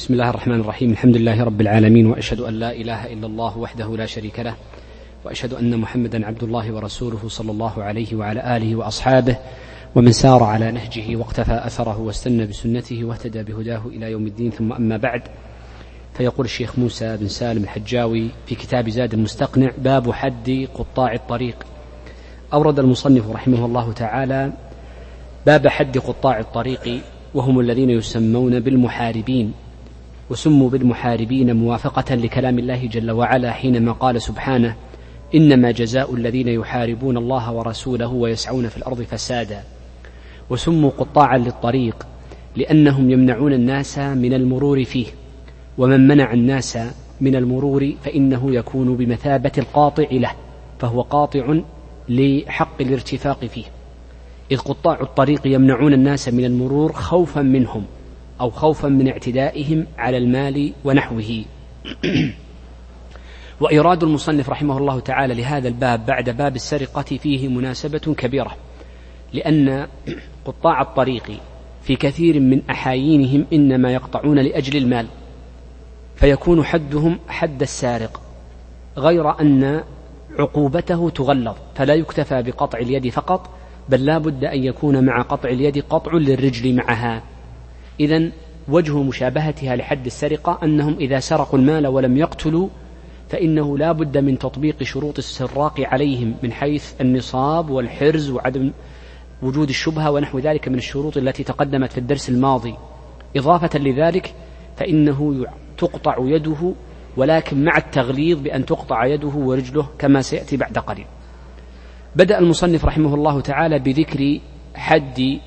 بسم الله الرحمن الرحيم. الحمد لله رب العالمين وأشهد أن لا إله إلا الله وحده لا شريك له وأشهد أن محمدا عبد الله ورسوله صلى الله عليه وعلى آله وأصحابه ومن سار على نهجه واقتفى أثره واستنى بسنته واهتدى بهداه إلى يوم الدين. ثم أما بعد فيقول الشيخ موسى بن سالم الحجاوي في كتاب زاد المستقنع باب حد قطاع الطريق. أورد المصنف رحمه الله تعالى باب حد قطاع الطريق وهم الذين يسمون بالمحاربين. وسموا بالمحاربين موافقة لكلام الله جل وعلا حينما قال سبحانه إنما جزاء الذين يحاربون الله ورسوله ويسعون في الأرض فسادا. وسموا قطاعا للطريق لأنهم يمنعون الناس من المرور فيه ومن منع الناس من المرور فإنه يكون بمثابة القاطع له فهو قاطع لحق الارتفاق فيه. إذ قطاع الطريق يمنعون الناس من المرور خوفا منهم أو خوفا من اعتدائهم على المال ونحوه. وإيراد المصنف رحمه الله تعالى لهذا الباب بعد باب السرقة فيه مناسبة كبيرة لأن قطاع الطريق في كثير من أحايينهم إنما يقطعون لأجل المال فيكون حدهم حد السارق غير أن عقوبته تغلظ فلا يكتفى بقطع اليد فقط بل لا بد أن يكون مع قطع اليد قطع للرجل معها. إذا وجه مشابهتها لحد السرقة أنهم إذا سرقوا المال ولم يقتلوا فإنه لا بد من تطبيق شروط السراق عليهم من حيث النصاب والحرز وعدم وجود الشبهة ونحو ذلك من الشروط التي تقدمت في الدرس الماضي. إضافة لذلك فإنه تقطع يده ولكن مع التغليظ بأن تقطع يده ورجله كما سيأتي بعد قليل. بدأ المصنف رحمه الله تعالى بذكر حد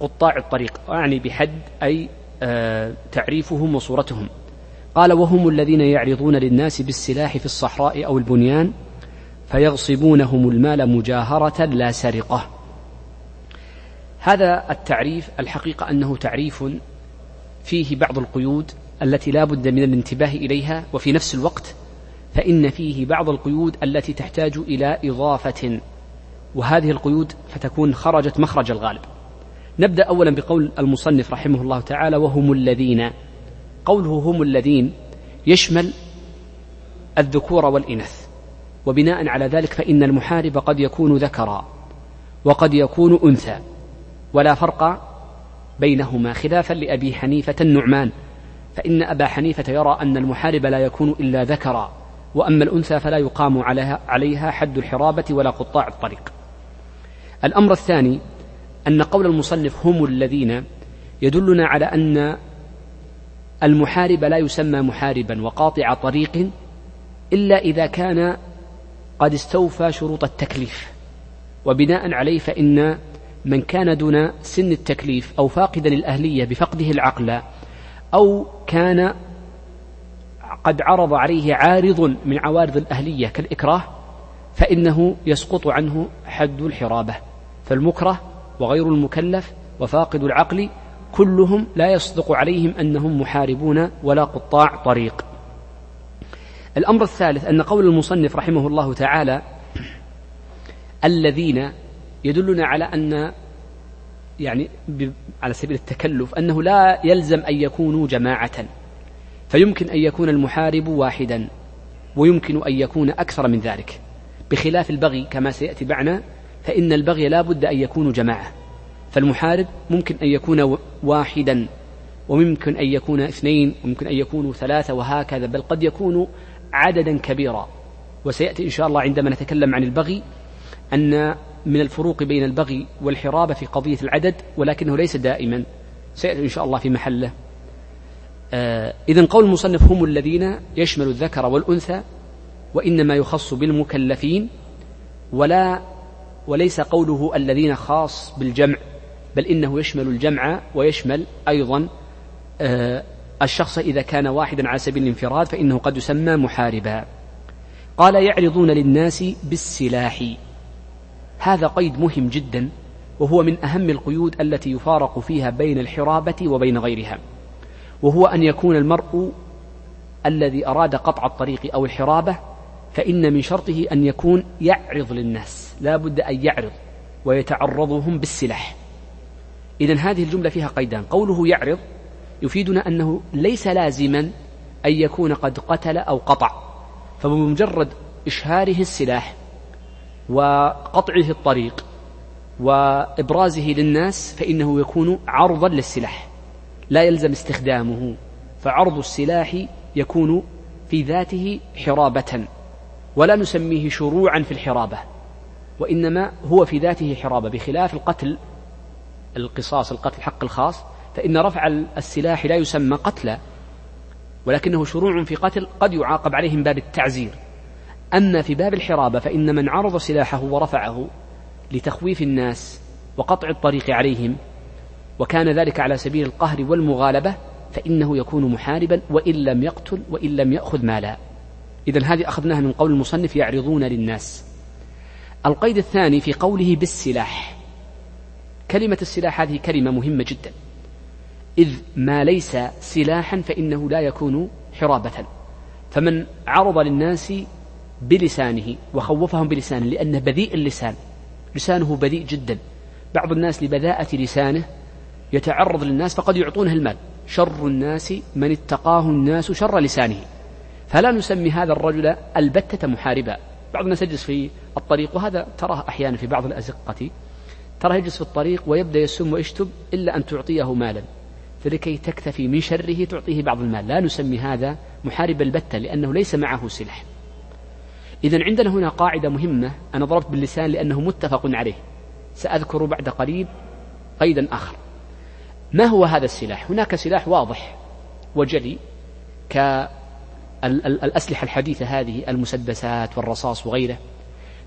قطاع الطريق أعني بحد أي آه تعريفهم وصورتهم. قال وهم الذين يعرضون للناس بالسلاح في الصحراء أو البنيان فيغصبونهم المال مجاهرة لا سرقة. هذا التعريف الحقيقة أنه تعريف فيه بعض القيود التي لا بد من الانتباه إليها وفي نفس الوقت فإن فيه بعض القيود التي تحتاج إلى إضافة وهذه القيود فتكون خرجت مخرج الغالب. نبدأ أولا بقول المصنف رحمه الله تعالى وهم الذين قوله هم الذين يشمل الذكور والإناث. وبناء على ذلك فإن المحارب قد يكون ذكرا وقد يكون أنثى ولا فرق بينهما. خلافا لأبي حنيفة النعمان فإن أبا حنيفة يرى أن المحارب لا يكون إلا ذكرا وأما الأنثى فلا يقام عليها, عليها حد الحرابة ولا قطاع الطريق. الأمر الثاني أن قول المصنف هم الذين يدلنا على أن المحارب لا يسمى محاربا وقاطع طريق إلا إذا كان قد استوفى شروط التكليف. وبناء عليه فإن من كان دون سن التكليف أو فاقدا الأهلية بفقده العقل أو كان قد عرض عليه عارض من عوارض الأهلية كالإكراه فإنه يسقط عنه حد الحرابة. فالمكره وغير المكلف وفاقد العقل كلهم لا يصدق عليهم أنهم محاربون ولا قطاع طريق. الأمر الثالث أن قول المصنف رحمه الله تعالى الذين يدلنا على أن يعني على سبيل التكلف أنه لا يلزم أن يكونوا جماعة فيمكن أن يكون المحارب واحدا ويمكن أن يكون أكثر من ذلك بخلاف البغي كما سيأتي معنا فإن البغي لا بد أن يكون جماعة. فالمحارب ممكن أن يكون واحدا وممكن أن يكون اثنين وممكن أن يكونوا ثلاثة وهكذا بل قد يكون عددا كبيرا. وسيأتي إن شاء الله عندما نتكلم عن البغي أن من الفروق بين البغي والحرابة في قضية العدد ولكنه ليس دائما. سيأتي إن شاء الله في محله. آه إذا قول المصنف هم الذين يشمل الذكر والأنثى وإنما يخص بالمكلفين ولا وليس قوله الذين خاص بالجمع بل إنه يشمل الجمع ويشمل أيضا آه، الشخص إذا كان واحدا على سبيل الانفراد فإنه قد يسمى محاربا. قال يعرضون للناس بالسلاح. هذا قيد مهم جدا وهو من أهم القيود التي يفارق فيها بين الحرابة وبين غيرها وهو أن يكون المرء الذي أراد قطع الطريق أو الحرابة فإن من شرطه أن يكون يعرض للناس. لا بد أن يعرض ويتعرضهم بالسلاح. إذا هذه الجملة فيها قيدان. قوله يعرض يفيدنا أنه ليس لازما أن يكون قد قتل أو قطع فبمجرد إشهاره السلاح وقطعه الطريق وإبرازه للناس فإنه يكون عرضا للسلاح لا يلزم استخدامه فعرض السلاح يكون في ذاته حرابة ولا نسميه شروعا في الحرابة. وإنما هو في ذاته حرابة. بخلاف القتل القصاص القتل حق الخاص فإن رفع السلاح لا يسمى قتلا ولكنه شروع في قتل قد يعاقب عليه من باب التعزير. أما في باب الحرابة فإن من عرض سلاحه ورفعه لتخويف الناس وقطع الطريق عليهم وكان ذلك على سبيل القهر والمغالبة فإنه يكون محاربا وإن لم يقتل وإن لم يأخذ مالا. إذا هذه أخذناها من قول المصنف يعرضون للناس. القيد الثاني في قوله بالسلاح. كلمة السلاح هذه كلمة مهمة جدا. إذ ما ليس سلاحا فإنه لا يكون حرابة. فمن عرض للناس بلسانه وخوفهم بلسانه لأنه بذيء اللسان لسانه بذيء جدا. بعض الناس لبذاءة لسانه يتعرض للناس فقد يعطونه المال. شر الناس من اتقاه الناس شر لسانه. فلا نسمي هذا الرجل البتة محاربا بعض الناس يجلس في الطريق وهذا تراه أحيانا في بعض الأزقة. تراه يجلس في الطريق ويبدأ يسم ويشتب إلا أن تعطيه مالا. فلكي تكتفي من شره تعطيه بعض المال. لا نسمي هذا محارب البتة لأنه ليس معه سلاح إذا عندنا هنا قاعدة مهمة أنا ضربت باللسان لأنه متفق عليه. سأذكر بعد قليل قيدا آخر. ما هو هذا السلاح؟ هناك سلاح واضح وجلي كالأسلحة الحديثة هذه المسدسات والرصاص وغيره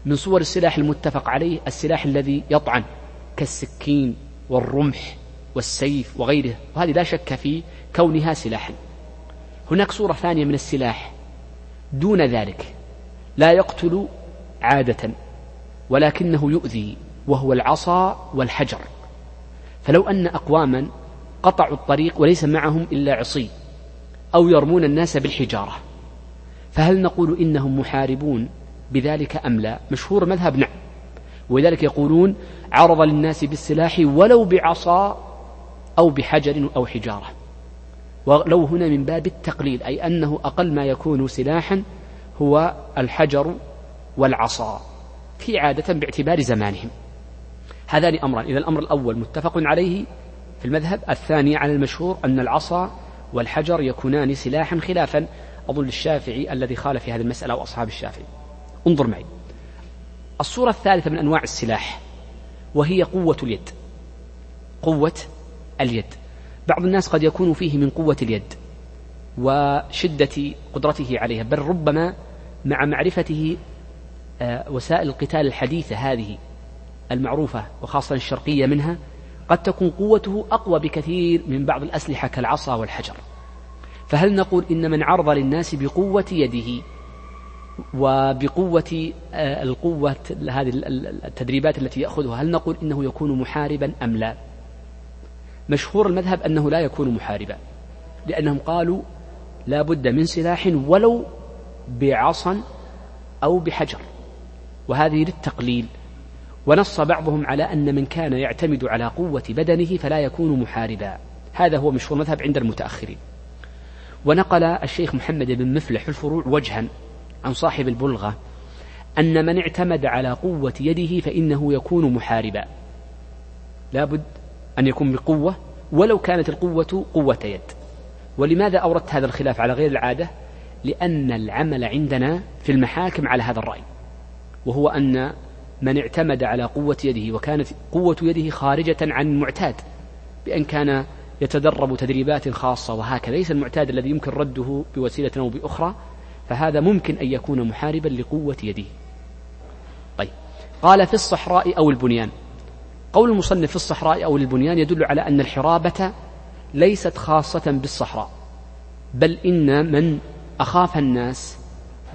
من صور السلاح المتفق عليه السلاح الذي يطعن كالسكين والرمح والسيف وغيره وهذه لا شك في كونها سلاحا. هناك صورة ثانية من السلاح دون ذلك لا يقتل عادة ولكنه يؤذي وهو العصا والحجر. فلو أن أقواما قطعوا الطريق وليس معهم إلا عصي أو يرمون الناس بالحجارة. فهل نقول إنهم محاربون بذلك أم لا؟ مشهور مذهب نعم. ولذلك يقولون عرض للناس بالسلاح ولو بعصا أو بحجر أو حجارة. ولو هنا من باب التقليل أي أنه أقل ما يكون سلاحا هو الحجر والعصا في عادة باعتبار زمانهم. هذان أمران. إذا الأمر الأول متفق عليه في المذهب الثاني على المشهور أن العصا والحجر يكونان سلاحا خلافا. أظن الشافعي الذي خالف في هذه المسألة وأصحاب الشافعي. انظر معي. الصورة الثالثة من أنواع السلاح وهي قوة اليد. قوة اليد. بعض الناس قد يكون فيه من قوة اليد وشدة قدرته عليها بل ربما مع معرفته آه، وسائل القتال الحديثة هذه المعروفة وخاصة الشرقية منها قد تكون قوته أقوى بكثير من بعض الأسلحة كالعصا والحجر. فهل نقول إن من عرض للناس بقوة يده وبقوة آه، القوة هذه التدريبات التي يأخذها هل نقول إنه يكون محاربا أم لا؟ مشهور المذهب أنه لا يكون محاربا لأنهم قالوا لا بد من سلاح ولو بعصا أو بحجر وهذه للتقليل. ونص بعضهم على أن من كان يعتمد على قوة بدنه فلا يكون محاربا. هذا هو مشهور مذهب عند المتأخرين. ونقل الشيخ محمد بن مفلح الفروع وجها عن صاحب البلغة أن من اعتمد على قوة يده فإنه يكون محاربا. لابد أن يكون بقوة ولو كانت القوة قوة يد. ولماذا أوردت هذا الخلاف على غير العادة؟ لأن العمل عندنا في المحاكم على هذا الرأي وهو أن من اعتمد على قوة يده وكانت قوة يده خارجة عن المعتاد بأن كان يتدرب تدريبات خاصة وهكذا ليس المعتاد الذي يمكن رده بوسيلة أو بأخرى فهذا ممكن أن يكون محاربا لقوة يده. طيب قال في الصحراء أو البنيان. قول المصنف في الصحراء أو البنيان يدل على أن الحرابة ليست خاصة بالصحراء بل إن من أخاف الناس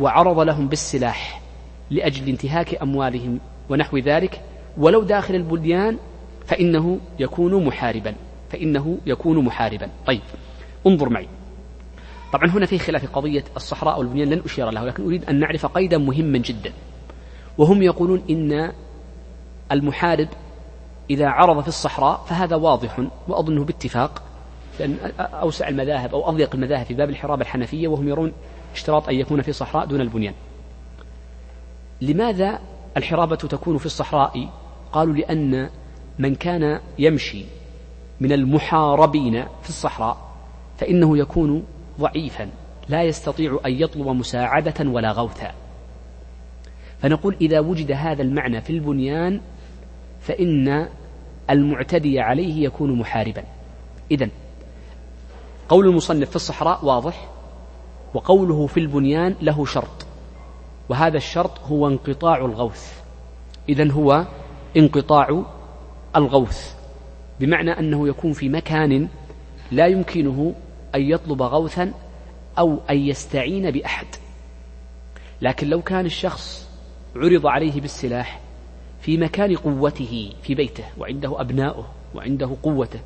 وعرض لهم بالسلاح لأجل انتهاك أموالهم ونحو ذلك ولو داخل البليان فإنه يكون محاربا. فإنه يكون محاربا. طيب انظر معي. طبعا هنا في خلاف قضية الصحراء والبنيان لن أشير له لكن أريد أن نعرف قيدا مهما جدا. وهم يقولون إن المحارب إذا عرض في الصحراء فهذا واضح وأظنه باتفاق لأن أوسع المذاهب أو أضيق المذاهب في باب الحرابة الحنفية وهم يرون اشتراط أن يكون في صحراء دون البنيان. لماذا الحرابة تكون في الصحراء؟ قالوا لأن من كان يمشي من المحاربين في الصحراء فإنه يكون ضعيفا لا يستطيع أن يطلب مساعدة ولا غوثا. فنقول إذا وجد هذا المعنى في البنيان فإن المعتدي عليه يكون محاربا. إذا قول المصنف في الصحراء واضح وقوله في البنيان له شرط وهذا الشرط هو انقطاع الغوث. إذا هو انقطاع الغوث. بمعنى أنه يكون في مكان لا يمكنه أن يطلب غوثا أو أن يستعين بأحد. لكن لو كان الشخص عرض عليه بالسلاح في مكان قوته في بيته وعنده أبناؤه وعنده قوته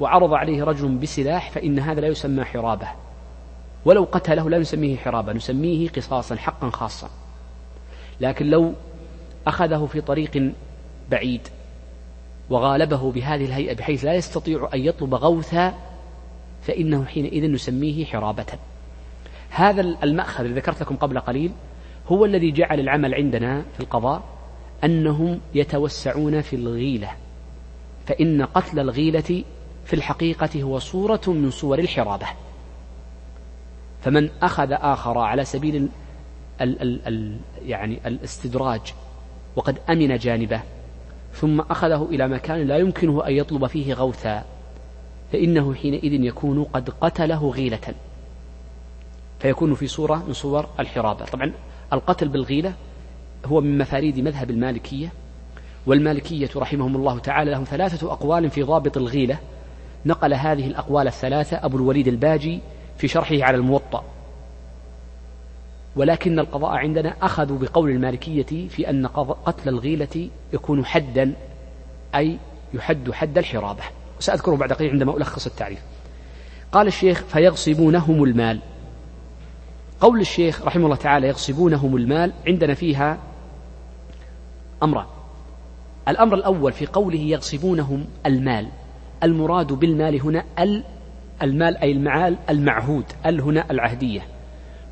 وعرض عليه رجل بسلاح فإن هذا لا يسمى حرابة. ولو قتله لا نسميه حرابة نسميه قصاصا حقا خاصا. لكن لو أخذه في طريق بعيد وغالبه بهذه الهيئة بحيث لا يستطيع أن يطلب غوثا فإنه حينئذ نسميه حرابة. هذا المأخذ الذي ذكرت لكم قبل قليل هو الذي جعل العمل عندنا في القضاء أنهم يتوسعون في الغيلة. فإن قتل الغيلة في الحقيقة هو صورة من صور الحرابة. فمن أخذ آخر على سبيل ال ال ال يعني الاستدراج وقد أمن جانبه ثم أخذه إلى مكان لا يمكنه أن يطلب فيه غوثا فإنه حينئذ يكون قد قتله غيلة. فيكون في صورة من صور الحرابة. طبعا القتل بالغيلة هو من مفاريد مذهب المالكية والمالكية رحمهم الله تعالى لهم ثلاثة أقوال في ضابط الغيلة. نقل هذه الأقوال الثلاثة أبو الوليد الباجي في شرحه على الموطأ. ولكن القضاء عندنا أخذوا بقول المالكية في أن قتل الغيلة يكون حدا أي يحد حد الحرابة. سأذكره بعد قليل عندما ألخص التعريف. قال الشيخ فيغصبونهم المال. قول الشيخ رحمه الله تعالى يغصبونهم المال عندنا فيها أمران. الأمر الأول في قوله يغصبونهم المال المراد بالمال هنا ال المال أي المعال المعهود ال هنا العهدية.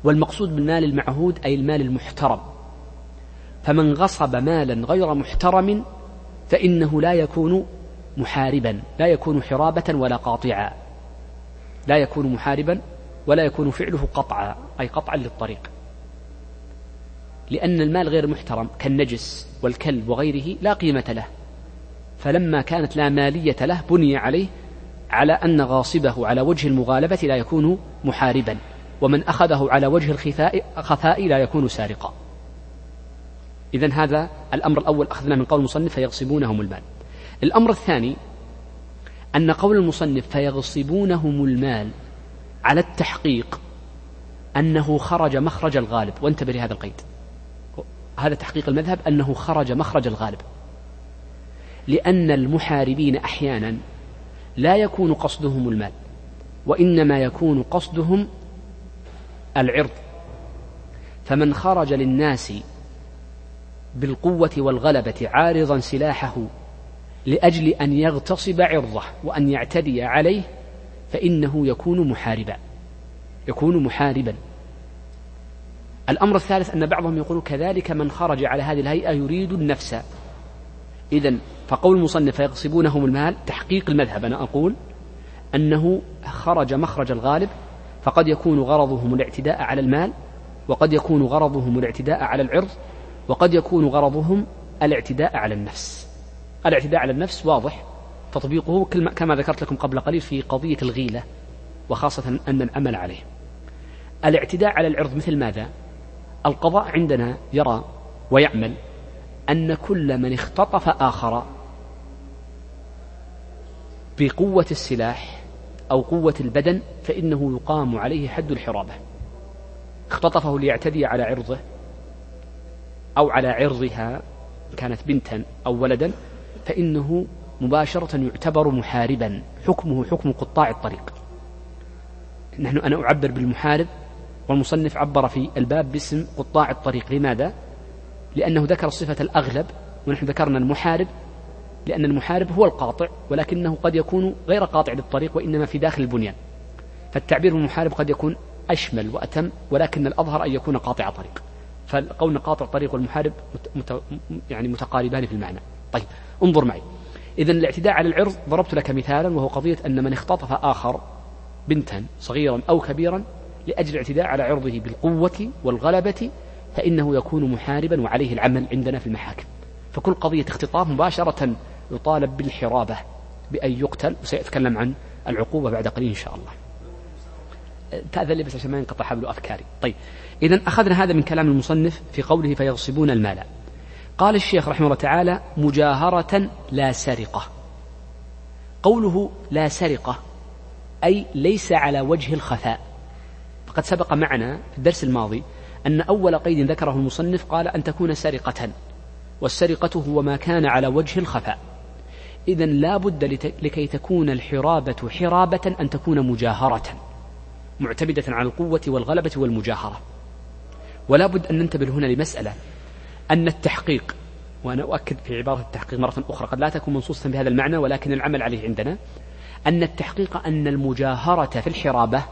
والمقصود بالمال المعهود أي المال المحترم. فمن غصب مالا غير محترم فإنه لا يكون محاربا لا يكون حرابة ولا قاطعا. لا يكون محاربا ولا يكون فعله قطعا أي قطعا للطريق. لأن المال غير محترم كالنجس والكلب وغيره لا قيمة له. فلما كانت لا مالية له بني عليه على أن غاصبه على وجه المغالبة لا يكون محاربا. ومن أخذه على وجه الخفاء خفاء لا يكون سارقا. إذا هذا الأمر الأول أخذنا من قول المصنف فيغصبونهم المال. الأمر الثاني أن قول المصنف فيغصبونهم المال على التحقيق أنه خرج مخرج الغالب. وانتبه لهذا القيد. هذا تحقيق المذهب أنه خرج مخرج الغالب. لأن المحاربين أحيانا لا يكون قصدهم المال وإنما يكون قصدهم العرض. فمن خرج للناس بالقوة والغلبة عارضا سلاحه لأجل أن يغتصب عرضه وأن يعتدي عليه فإنه يكون محاربا. يكون محاربا. الأمر الثالث أن بعضهم يقول كذلك من خرج على هذه الهيئة يريد النفس. إذا فقول المصنف فيغصبونهم المال تحقيق المذهب أنا أقول أنه خرج مخرج الغالب فقد يكون غرضهم الاعتداء على المال وقد يكون غرضهم الاعتداء على العرض وقد يكون غرضهم الاعتداء على النفس. الاعتداء على النفس واضح. تطبيقه كما ذكرت لكم قبل قليل في قضية الغيلة وخاصة أن الأمل عليه. الاعتداء على العرض مثل ماذا؟ القضاء عندنا يرى ويعمل أن كل من اختطف آخر بقوة السلاح أو قوة البدن فإنه يقام عليه حد الحرابة. اختطفه ليعتدي على عرضه أو على عرضها كانت بنتا أو ولدا فإنه مباشرة يعتبر محاربا. حكمه حكم قطاع الطريق. نحن أنا أعبر بالمحارب والمصنف عبر في الباب باسم قطاع الطريق. لماذا؟ لأنه ذكر الصفة الأغلب ونحن ذكرنا المحارب لأن المحارب هو القاطع ولكنه قد يكون غير قاطع للطريق وإنما في داخل البنيان. فالتعبير بالمحارب قد يكون أشمل وأتم ولكن الأظهر أن يكون قاطع طريق. فالقول قاطع طريق والمحارب مت... يعني متقاربان في المعنى. طيب انظر معي. إذا الاعتداء على العرض ضربت لك مثالا وهو قضية أن من اختطف آخر بنتا صغيرا أو كبيرا لأجل الاعتداء على عرضه بالقوة والغلبة فإنه يكون محاربا وعليه العمل عندنا في المحاكم. فكل قضية اختطاف مباشرة يطالب بالحرابة بأن يقتل وسيتكلم عن العقوبة بعد قليل إن شاء الله. تأذن لي بس عشان ما ينقطع حبل أفكاري. طيب إذا أخذنا هذا من كلام المصنف في قوله فيغصبون المال. قال الشيخ رحمه الله تعالى مجاهرة لا سرقة. قوله لا سرقة أي ليس على وجه الخفاء. فقد سبق معنا في الدرس الماضي أن أول قيد ذكره المصنف قال أن تكون سرقة والسرقة هو ما كان على وجه الخفاء. إذا لا بد لكي تكون الحرابة حرابة أن تكون مجاهرة معتمدة على القوة والغلبة والمجاهرة. ولا بد أن ننتبه هنا لمسألة أن التحقيق وأنا أؤكد في عبارة التحقيق مرة أخرى قد لا تكون منصوصة بهذا المعنى ولكن العمل عليه عندنا أن التحقيق أن المجاهرة في الحرابة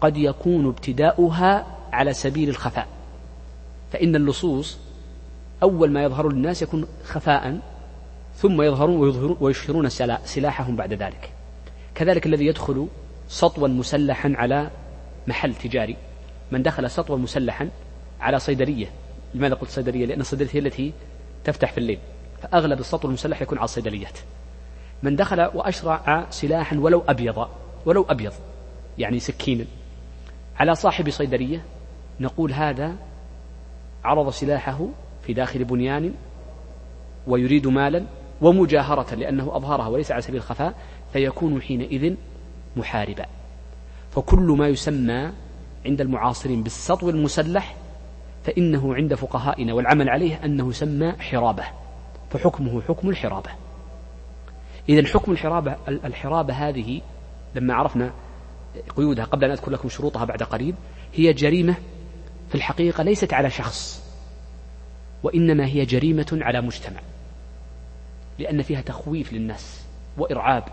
قد يكون ابتداؤها على سبيل الخفاء. فإن اللصوص أول ما يظهر للناس يكون خفاء ثم يظهرون ويظهرون ويشهرون سلاحهم بعد ذلك. كذلك الذي يدخل سطوا مسلحا على محل تجاري. من دخل سطوا مسلحا على صيدلية. لماذا قلت صيدلية؟ لأن الصيدلية هي التي تفتح في الليل. فأغلب السطو المسلح يكون على الصيدليات. من دخل وأشرع سلاحا ولو أبيض ولو أبيض يعني سكينا على صاحب صيدلية نقول هذا عرض سلاحه في داخل بنيان ويريد مالا ومجاهرة لأنه أظهرها وليس على سبيل الخفاء فيكون حينئذ محاربا. فكل ما يسمى عند المعاصرين بالسطو المسلح فإنه عند فقهائنا والعمل عليه أنه يسمى حرابة. فحكمه حكم الحرابة. إذا حكم الحرابة الحرابة هذه لما عرفنا قيودها قبل أن أذكر لكم شروطها بعد قريب هي جريمة في الحقيقة ليست على شخص وإنما هي جريمة على مجتمع. لأن فيها تخويف للناس وإرعاب.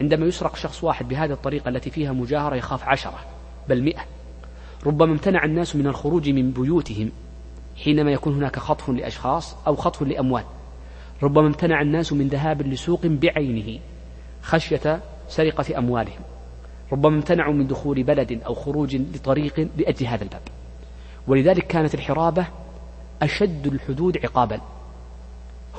عندما يسرق شخص واحد بهذه الطريقة التي فيها مجاهرة يخاف عشرة بل مئة. ربما امتنع الناس من الخروج من بيوتهم حينما يكون هناك خطف لأشخاص أو خطف لأموال. ربما امتنع الناس من ذهاب لسوق بعينه خشية سرقة أموالهم. ربما امتنعوا من دخول بلد أو خروج لطريق لأجل هذا الباب. ولذلك كانت الحرابة أشد الحدود عقابا.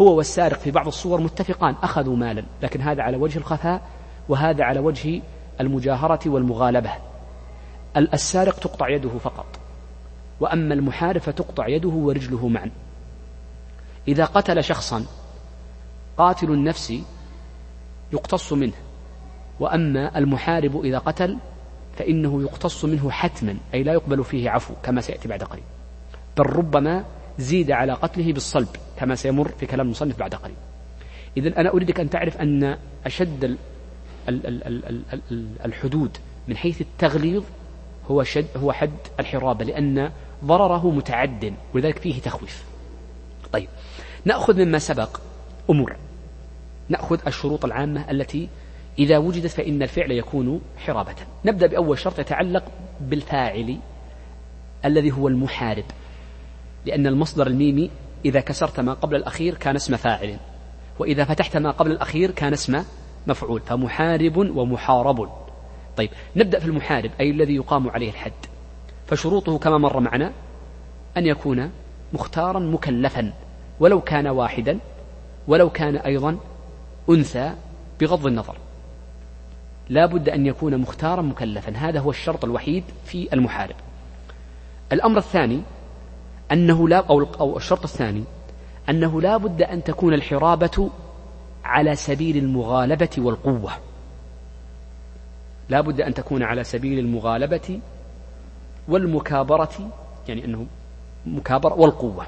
هو والسارق في بعض الصور متفقان أخذوا مالا لكن هذا على وجه الخفاء وهذا على وجه المجاهرة والمغالبة. السارق تقطع يده فقط وأما المحارب فتقطع يده ورجله معا. إذا قتل شخصا قاتل النفس يقتص منه وأما المحارب إذا قتل فإنه يقتص منه حتما أي لا يقبل فيه عفو كما سيأتي بعد قليل بل ربما زيد على قتله بالصلب كما سيمر في كلام المصنف بعد قليل. إذا أنا أريدك أن تعرف أن أشد الحدود من حيث التغليظ هو شد هو حد الحرابة لأن ضرره متعد ولذلك فيه تخويف. طيب نأخذ مما سبق أمور. نأخذ الشروط العامة التي إذا وجدت فإن الفعل يكون حرابة. نبدأ بأول شرط يتعلق بالفاعل الذي هو المحارب. لأن المصدر الميمي إذا كسرت ما قبل الأخير كان اسم فاعل وإذا فتحت ما قبل الأخير كان اسم مفعول فمحارب ومحارب. طيب نبدأ في المحارب أي الذي يقام عليه الحد. فشروطه كما مر معنا أن يكون مختارا مكلفا ولو كان واحدا ولو كان أيضا أنثى بغض النظر. لا بد أن يكون مختارا مكلفا هذا هو الشرط الوحيد في المحارب. الأمر الثاني أنه لا أو, الشرط الثاني أنه لا بد أن تكون الحرابة على سبيل المغالبة والقوة. لا بد أن تكون على سبيل المغالبة والمكابرة يعني أنه مكابرة والقوة.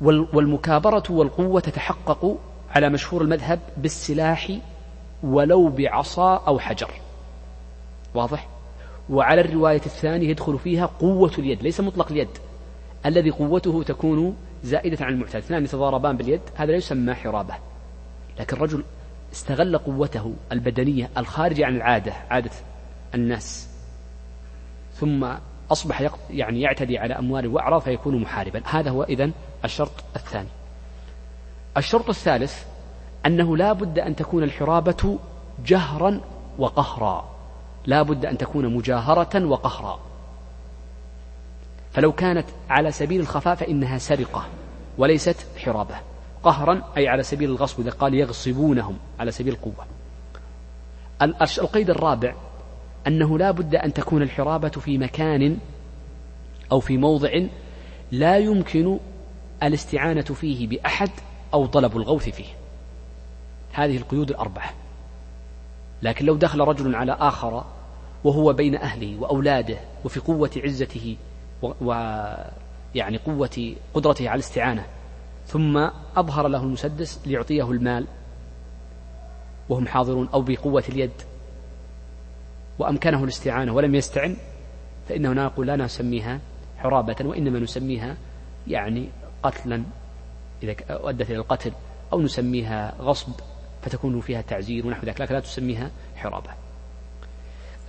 والمكابرة والقوة تتحقق على مشهور المذهب بالسلاح ولو بعصا أو حجر. واضح؟ وعلى الرواية الثانية يدخل فيها قوة اليد ليس مطلق اليد. الذي قوته تكون زائدة عن المعتاد. اثنان يتضاربان باليد هذا لا يسمى حرابة. لكن الرجل استغل قوته البدنية الخارجة عن العادة عادة الناس ثم أصبح يعني يعتدي على أموال وأعراض فيكون محاربا. هذا هو إذن الشرط الثاني. الشرط الثالث أنه لا بد أن تكون الحرابة جهرا وقهرا. لا بد أن تكون مجاهرة وقهرا. فلو كانت على سبيل الخفاء فإنها سرقة وليست حرابة. قهرا أي على سبيل الغصب إذا قال يغصبونهم على سبيل القوة. القيد الرابع أنه لا بد أن تكون الحرابة في مكان أو في موضع لا يمكن الاستعانة فيه بأحد أو طلب الغوث فيه. هذه القيود الأربعة. لكن لو دخل رجل على آخر وهو بين أهله وأولاده وفي قوة عزته ويعني قوة قدرته على الاستعانة. ثم أظهر له المسدس ليعطيه المال وهم حاضرون أو بقوة اليد وأمكنه الاستعانة ولم يستعن فإنه نقول لا نسميها حرابة وإنما نسميها يعني قتلا إذا أدت إلى القتل أو نسميها غصب فتكون فيها تعزير ونحو ذلك لكن لا تسميها حرابة.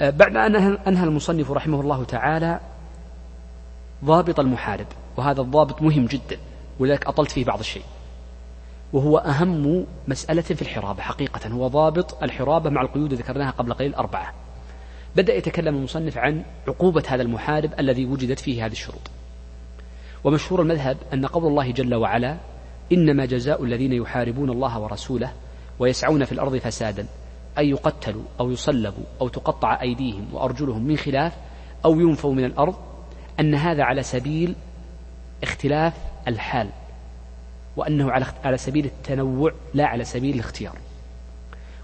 بعد أن أنهى المصنف رحمه الله تعالى ضابط المحارب وهذا الضابط مهم جدا ولذلك أطلت فيه بعض الشيء. وهو أهم مسألة في الحرابة حقيقة هو ضابط الحرابة مع القيود ذكرناها قبل قليل أربعة. بدأ يتكلم المصنف عن عقوبة هذا المحارب الذي وجدت فيه هذه الشروط. ومشهور المذهب أن قول الله جل وعلا إنما جزاء الذين يحاربون الله ورسوله ويسعون في الأرض فسادا. أن يقتلوا أو يصلبوا أو تقطع أيديهم وأرجلهم من خلاف أو ينفوا من الأرض أن هذا على سبيل اختلاف الحال وأنه على سبيل التنوع لا على سبيل الاختيار.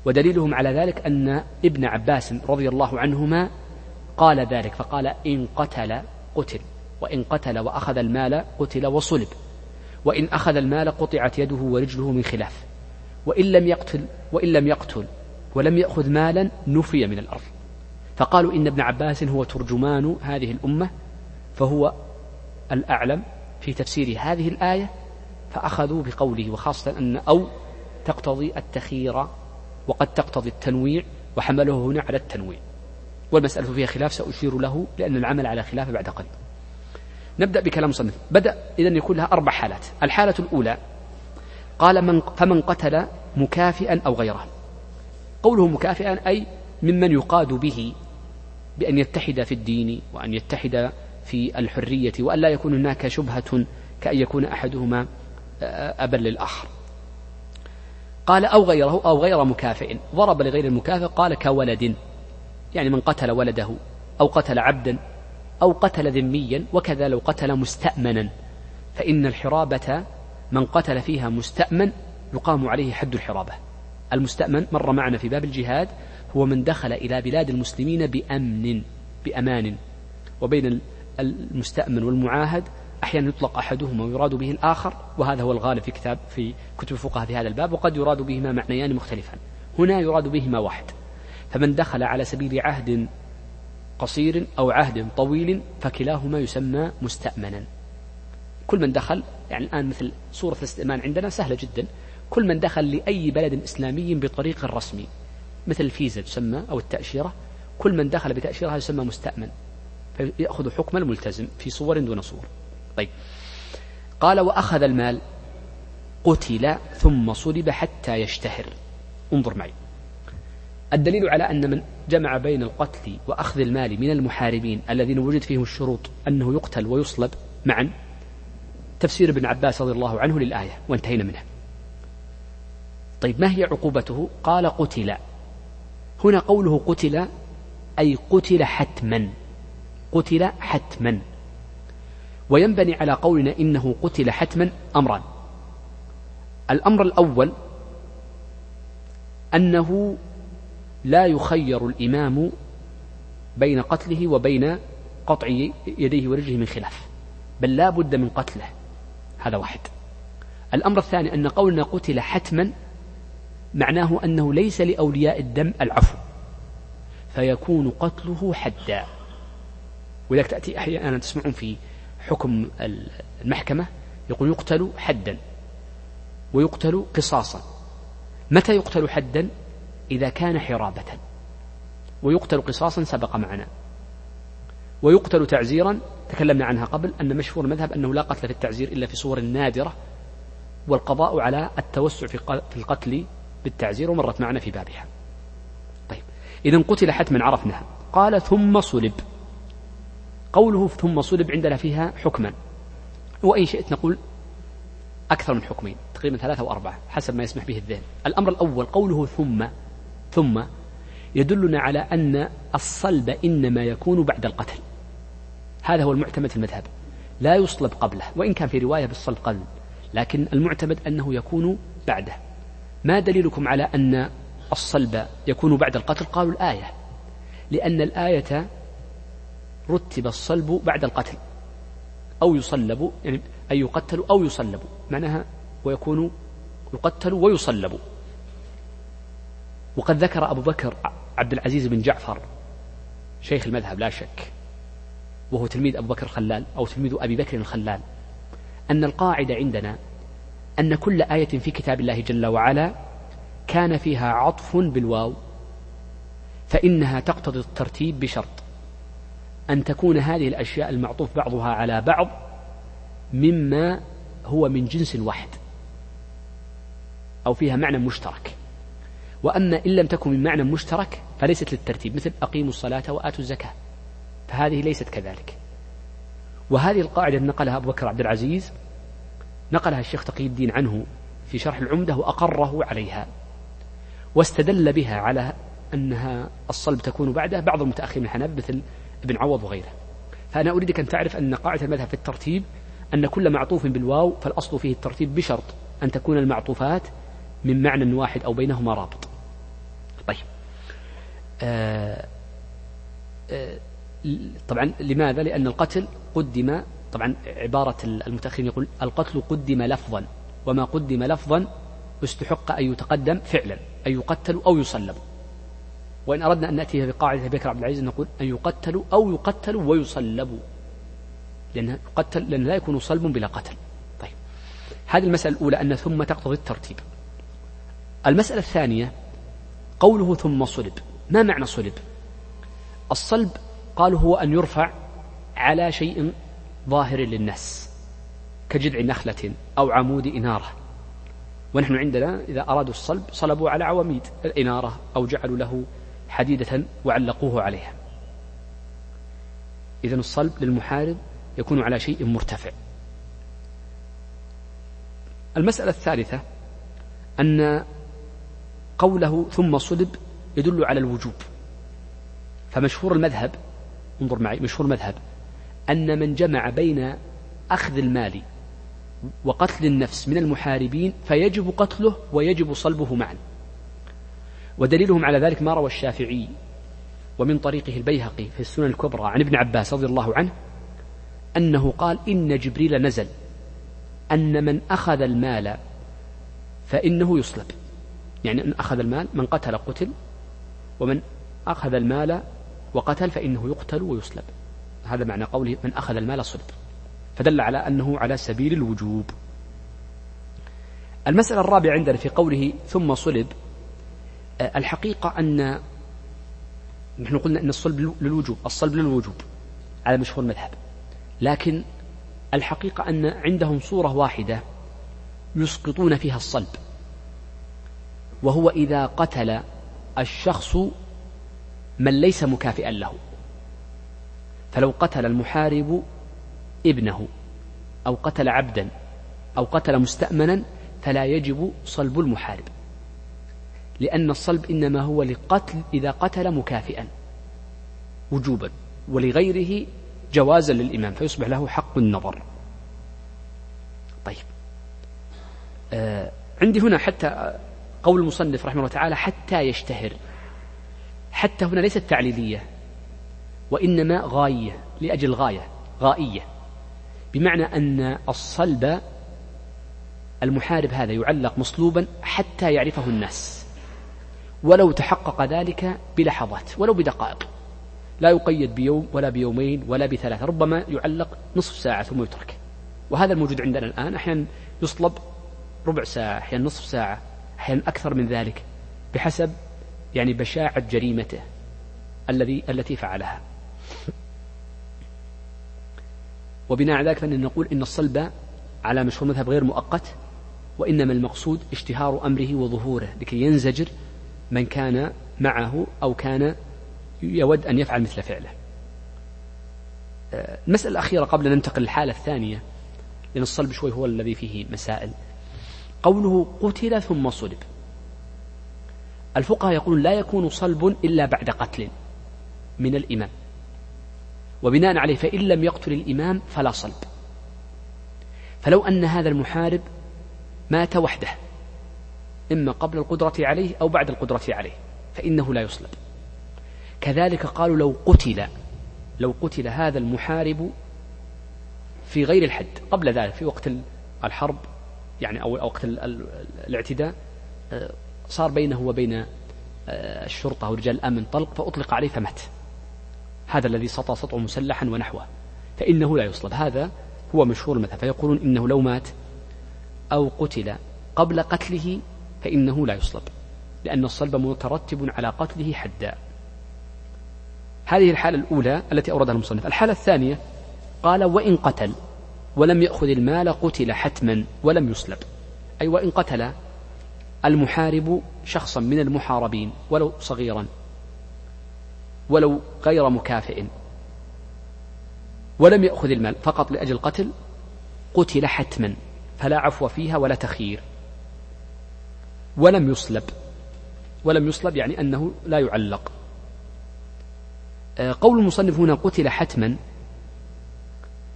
ودليلهم على ذلك أن ابن عباس رضي الله عنهما قال ذلك فقال إن قتل قتل وإن قتل وأخذ المال قتل وصلب وإن أخذ المال قطعت يده ورجله من خلاف وإن لم يقتل وإن لم يقتل ولم يأخذ مالا نفي من الأرض. فقالوا إن ابن عباس هو ترجمان هذه الأمة فهو الأعلم في تفسير هذه الآية فأخذوا بقوله وخاصة أن أو تقتضي التخير وقد تقتضي التنويع وحمله هنا على التنويع. والمسألة فيها خلاف سأشير له لأن العمل على خلافه بعد قليل. نبدأ بكلام صنف بدأ إذا يكون لها أربع حالات. الحالة الأولى قال من فمن قتل مكافئا أو غيره. قوله مكافئا أي ممن يقاد به بأن يتحد في الدين وأن يتحد في الحرية وأن لا يكون هناك شبهة كأن يكون أحدهما أبا للآخر. قال أو غيره أو غير مكافئ. ضرب لغير المكافئ قال كولد. يعني من قتل ولده أو قتل عبدا أو قتل ذميا وكذا لو قتل مستأمنا. فإن الحرابة من قتل فيها مستأمن يقام عليه حد الحرابة. المستأمن مر معنا في باب الجهاد هو من دخل إلى بلاد المسلمين بأمن بأمان. وبين المستأمن والمعاهد أحيانا يطلق أحدهما ويراد به الآخر وهذا هو الغالب في كتاب في كتب الفقهاء في هذا الباب وقد يراد بهما معنيان مختلفان هنا يراد بهما واحد. فمن دخل على سبيل عهد قصير أو عهد طويل فكلاهما يسمى مستأمنا. كل من دخل يعني الآن مثل صورة الاستئمان عندنا سهلة جدا. كل من دخل لأي بلد إسلامي بطريق رسمي مثل الفيزا تسمى أو التأشيرة كل من دخل بتأشيرة يسمى مستأمن فيأخذ حكم الملتزم في صور دون صور. طيب. قال وأخذ المال قتل ثم صلب حتى يشتهر. انظر معي. الدليل على أن من جمع بين القتل وأخذ المال من المحاربين الذين وجد فيهم الشروط أنه يقتل ويصلب معا تفسير ابن عباس رضي الله عنه للآية وانتهينا منها. طيب ما هي عقوبته؟ قال قتل. هنا قوله قتل أي قتل حتما. قتل حتما. وينبني على قولنا إنه قتل حتما أمران. الأمر الأول أنه لا يخير الإمام بين قتله وبين قطع يديه ورجله من خلاف بل لا بد من قتله. هذا واحد. الأمر الثاني أن قولنا قتل حتما معناه أنه ليس لأولياء الدم العفو فيكون قتله حدا. ولذلك تأتي أحيانا تسمعون في حكم المحكمة يقول يقتل حدا ويقتل قصاصا. متى يقتل حدا؟ إذا كان حرابة. ويقتل قصاصا سبق معنا. ويقتل تعزيرا تكلمنا عنها قبل أن مشهور المذهب أنه لا قتل في التعزير إلا في صور نادرة والقضاء على التوسع في القتل بالتعزير ومرت معنا في بابها. طيب إذا قتل حتما عرفناها. قال ثم صلب. قوله ثم صلب عندنا فيها حكما. وإن شئت نقول أكثر من حكمين تقريبا ثلاثة أو أربعة حسب ما يسمح به الذهن. الأمر الأول قوله ثم ثم يدلنا على أن الصلب إنما يكون بعد القتل. هذا هو المعتمد في المذهب. لا يصلب قبله وإن كان في رواية بالصلب قبل لكن المعتمد أنه يكون بعده. ما دليلكم على أن الصلب يكون بعد القتل؟ قالوا الآية. لأن الآية رتب الصلب بعد القتل. أو يصلب يعني أي يقتل أو يصلب. معناها ويكون يقتل ويصلب. وقد ذكر أبو بكر عبد العزيز بن جعفر شيخ المذهب لا شك. وهو تلميذ أبو بكر الخلال أو تلميذ أبي بكر الخلال. أن القاعدة عندنا أن كل آية في كتاب الله جل وعلا كان فيها عطف بالواو فإنها تقتضي الترتيب بشرط أن تكون هذه الأشياء المعطوف بعضها على بعض مما هو من جنس واحد أو فيها معنى مشترك. وأما إن لم تكن من معنى مشترك فليست للترتيب مثل أقيموا الصلاة وآتوا الزكاة فهذه ليست كذلك. وهذه القاعدة نقلها أبو بكر عبد العزيز نقلها الشيخ تقي الدين عنه في شرح العمدة وأقره عليها واستدل بها على أنها الصلب تكون بعده بعض المتأخرين الحنابلة مثل ابن عوض وغيره. فأنا أريدك أن تعرف أن قاعدة المذهب في الترتيب أن كل معطوف بالواو فالأصل فيه الترتيب بشرط أن تكون المعطوفات من معنى واحد أو بينهما رابط. طيب. آه آه طبعا لماذا؟ لأن القتل قدم طبعا عبارة المتأخرين يقول القتل قدم لفظا وما قدم لفظا استحق أن يتقدم فعلا أن يقتل أو يصلب. وإن أردنا أن نأتي بقاعدة بكر عبد العزيز نقول أن يقتلوا أو يقتلوا ويصلبوا لأن يقتل لأن لا يكون صلب بلا قتل. طيب. هذه المسألة الأولى أن ثم تقتضي الترتيب. المسألة الثانية قوله ثم صلب. ما معنى صلب؟ الصلب قالوا هو أن يرفع على شيء ظاهر للناس كجذع نخلة أو عمود إنارة. ونحن عندنا إذا أرادوا الصلب صلبوا على عواميد الإنارة أو جعلوا له حديدة وعلقوه عليها. إذا الصلب للمحارب يكون على شيء مرتفع. المسألة الثالثة أن قوله ثم صلب يدل على الوجوب. فمشهور المذهب انظر معي مشهور المذهب أن من جمع بين أخذ المال وقتل النفس من المحاربين فيجب قتله ويجب صلبه معا. ودليلهم على ذلك ما روى الشافعي ومن طريقه البيهقي في السنن الكبرى عن ابن عباس رضي الله عنه أنه قال إن جبريل نزل أن من أخذ المال فإنه يصلب. يعني أن أخذ المال من قتل قتل ومن أخذ المال وقتل فإنه يقتل ويصلب. هذا معنى قوله من أخذ المال صلب فدل على أنه على سبيل الوجوب. المسألة الرابعة عندنا في قوله ثم صلب آه، الحقيقة أن نحن قلنا أن الصلب للوجوب الصلب للوجوب على مشهور المذهب لكن الحقيقة أن عندهم صورة واحدة يسقطون فيها الصلب وهو إذا قتل الشخص من ليس مكافئا له. فلو قتل المحارب ابنه أو قتل عبدا أو قتل مستأمنا فلا يجب صلب المحارب لأن الصلب إنما هو لقتل إذا قتل مكافئا وجوبا ولغيره جوازا للإمام فيصبح له حق النظر. طيب. آه عندي هنا حتى قول المصنف رحمه الله تعالى حتى يشتهر حتى هنا ليست تعليلية وإنما غاية لأجل غاية غائية. بمعنى أن الصلب المحارب هذا يعلق مصلوبا حتى يعرفه الناس. ولو تحقق ذلك بلحظات ولو بدقائق. لا يقيد بيوم ولا بيومين ولا بثلاثة ربما يعلق نصف ساعة ثم يترك. وهذا الموجود عندنا الآن أحيانا يصلب ربع ساعة أحيانا نصف ساعة أحيانا أكثر من ذلك بحسب يعني بشاعة جريمته الذي التي فعلها. وبناء على ذلك فإن نقول إن الصلب على مشهور مذهب غير مؤقت وإنما المقصود اشتهار أمره وظهوره لكي ينزجر من كان معه أو كان يود أن يفعل مثل فعله. آه، المسألة الأخيرة قبل أن ننتقل للحالة الثانية لأن الصلب شوي هو الذي فيه مسائل. قوله قتل ثم صلب. الفقهاء يقولون لا يكون صلب إلا بعد قتل من الإمام. وبناء عليه فإن لم يقتل الإمام فلا صلب. فلو أن هذا المحارب مات وحده إما قبل القدرة عليه أو بعد القدرة عليه فإنه لا يصلب. كذلك قالوا لو قتل لو قتل هذا المحارب في غير الحد قبل ذلك في وقت الحرب يعني أو وقت الاعتداء آه، صار بينه وبين آه، الشرطة ورجال الأمن طلق فأطلق عليه فمات. هذا الذي سطى سطع مسلحا ونحوه فإنه لا يصلب. هذا هو مشهور المذهب فيقولون إنه لو مات أو قتل قبل قتله فإنه لا يصلب لأن الصلب مترتب على قتله حدا. هذه الحالة الأولى التي أوردها المصنف. الحالة الثانية قال وإن قتل ولم يأخذ المال قتل حتما ولم يصلب. أي وإن قتل المحارب شخصا من المحاربين ولو صغيرا. ولو غير مكافئ. ولم يأخذ المال فقط لأجل القتل قتل حتما فلا عفو فيها ولا تخيير. ولم يصلب ولم يصلب يعني أنه لا يعلق. آه، قول المصنف هنا قتل حتما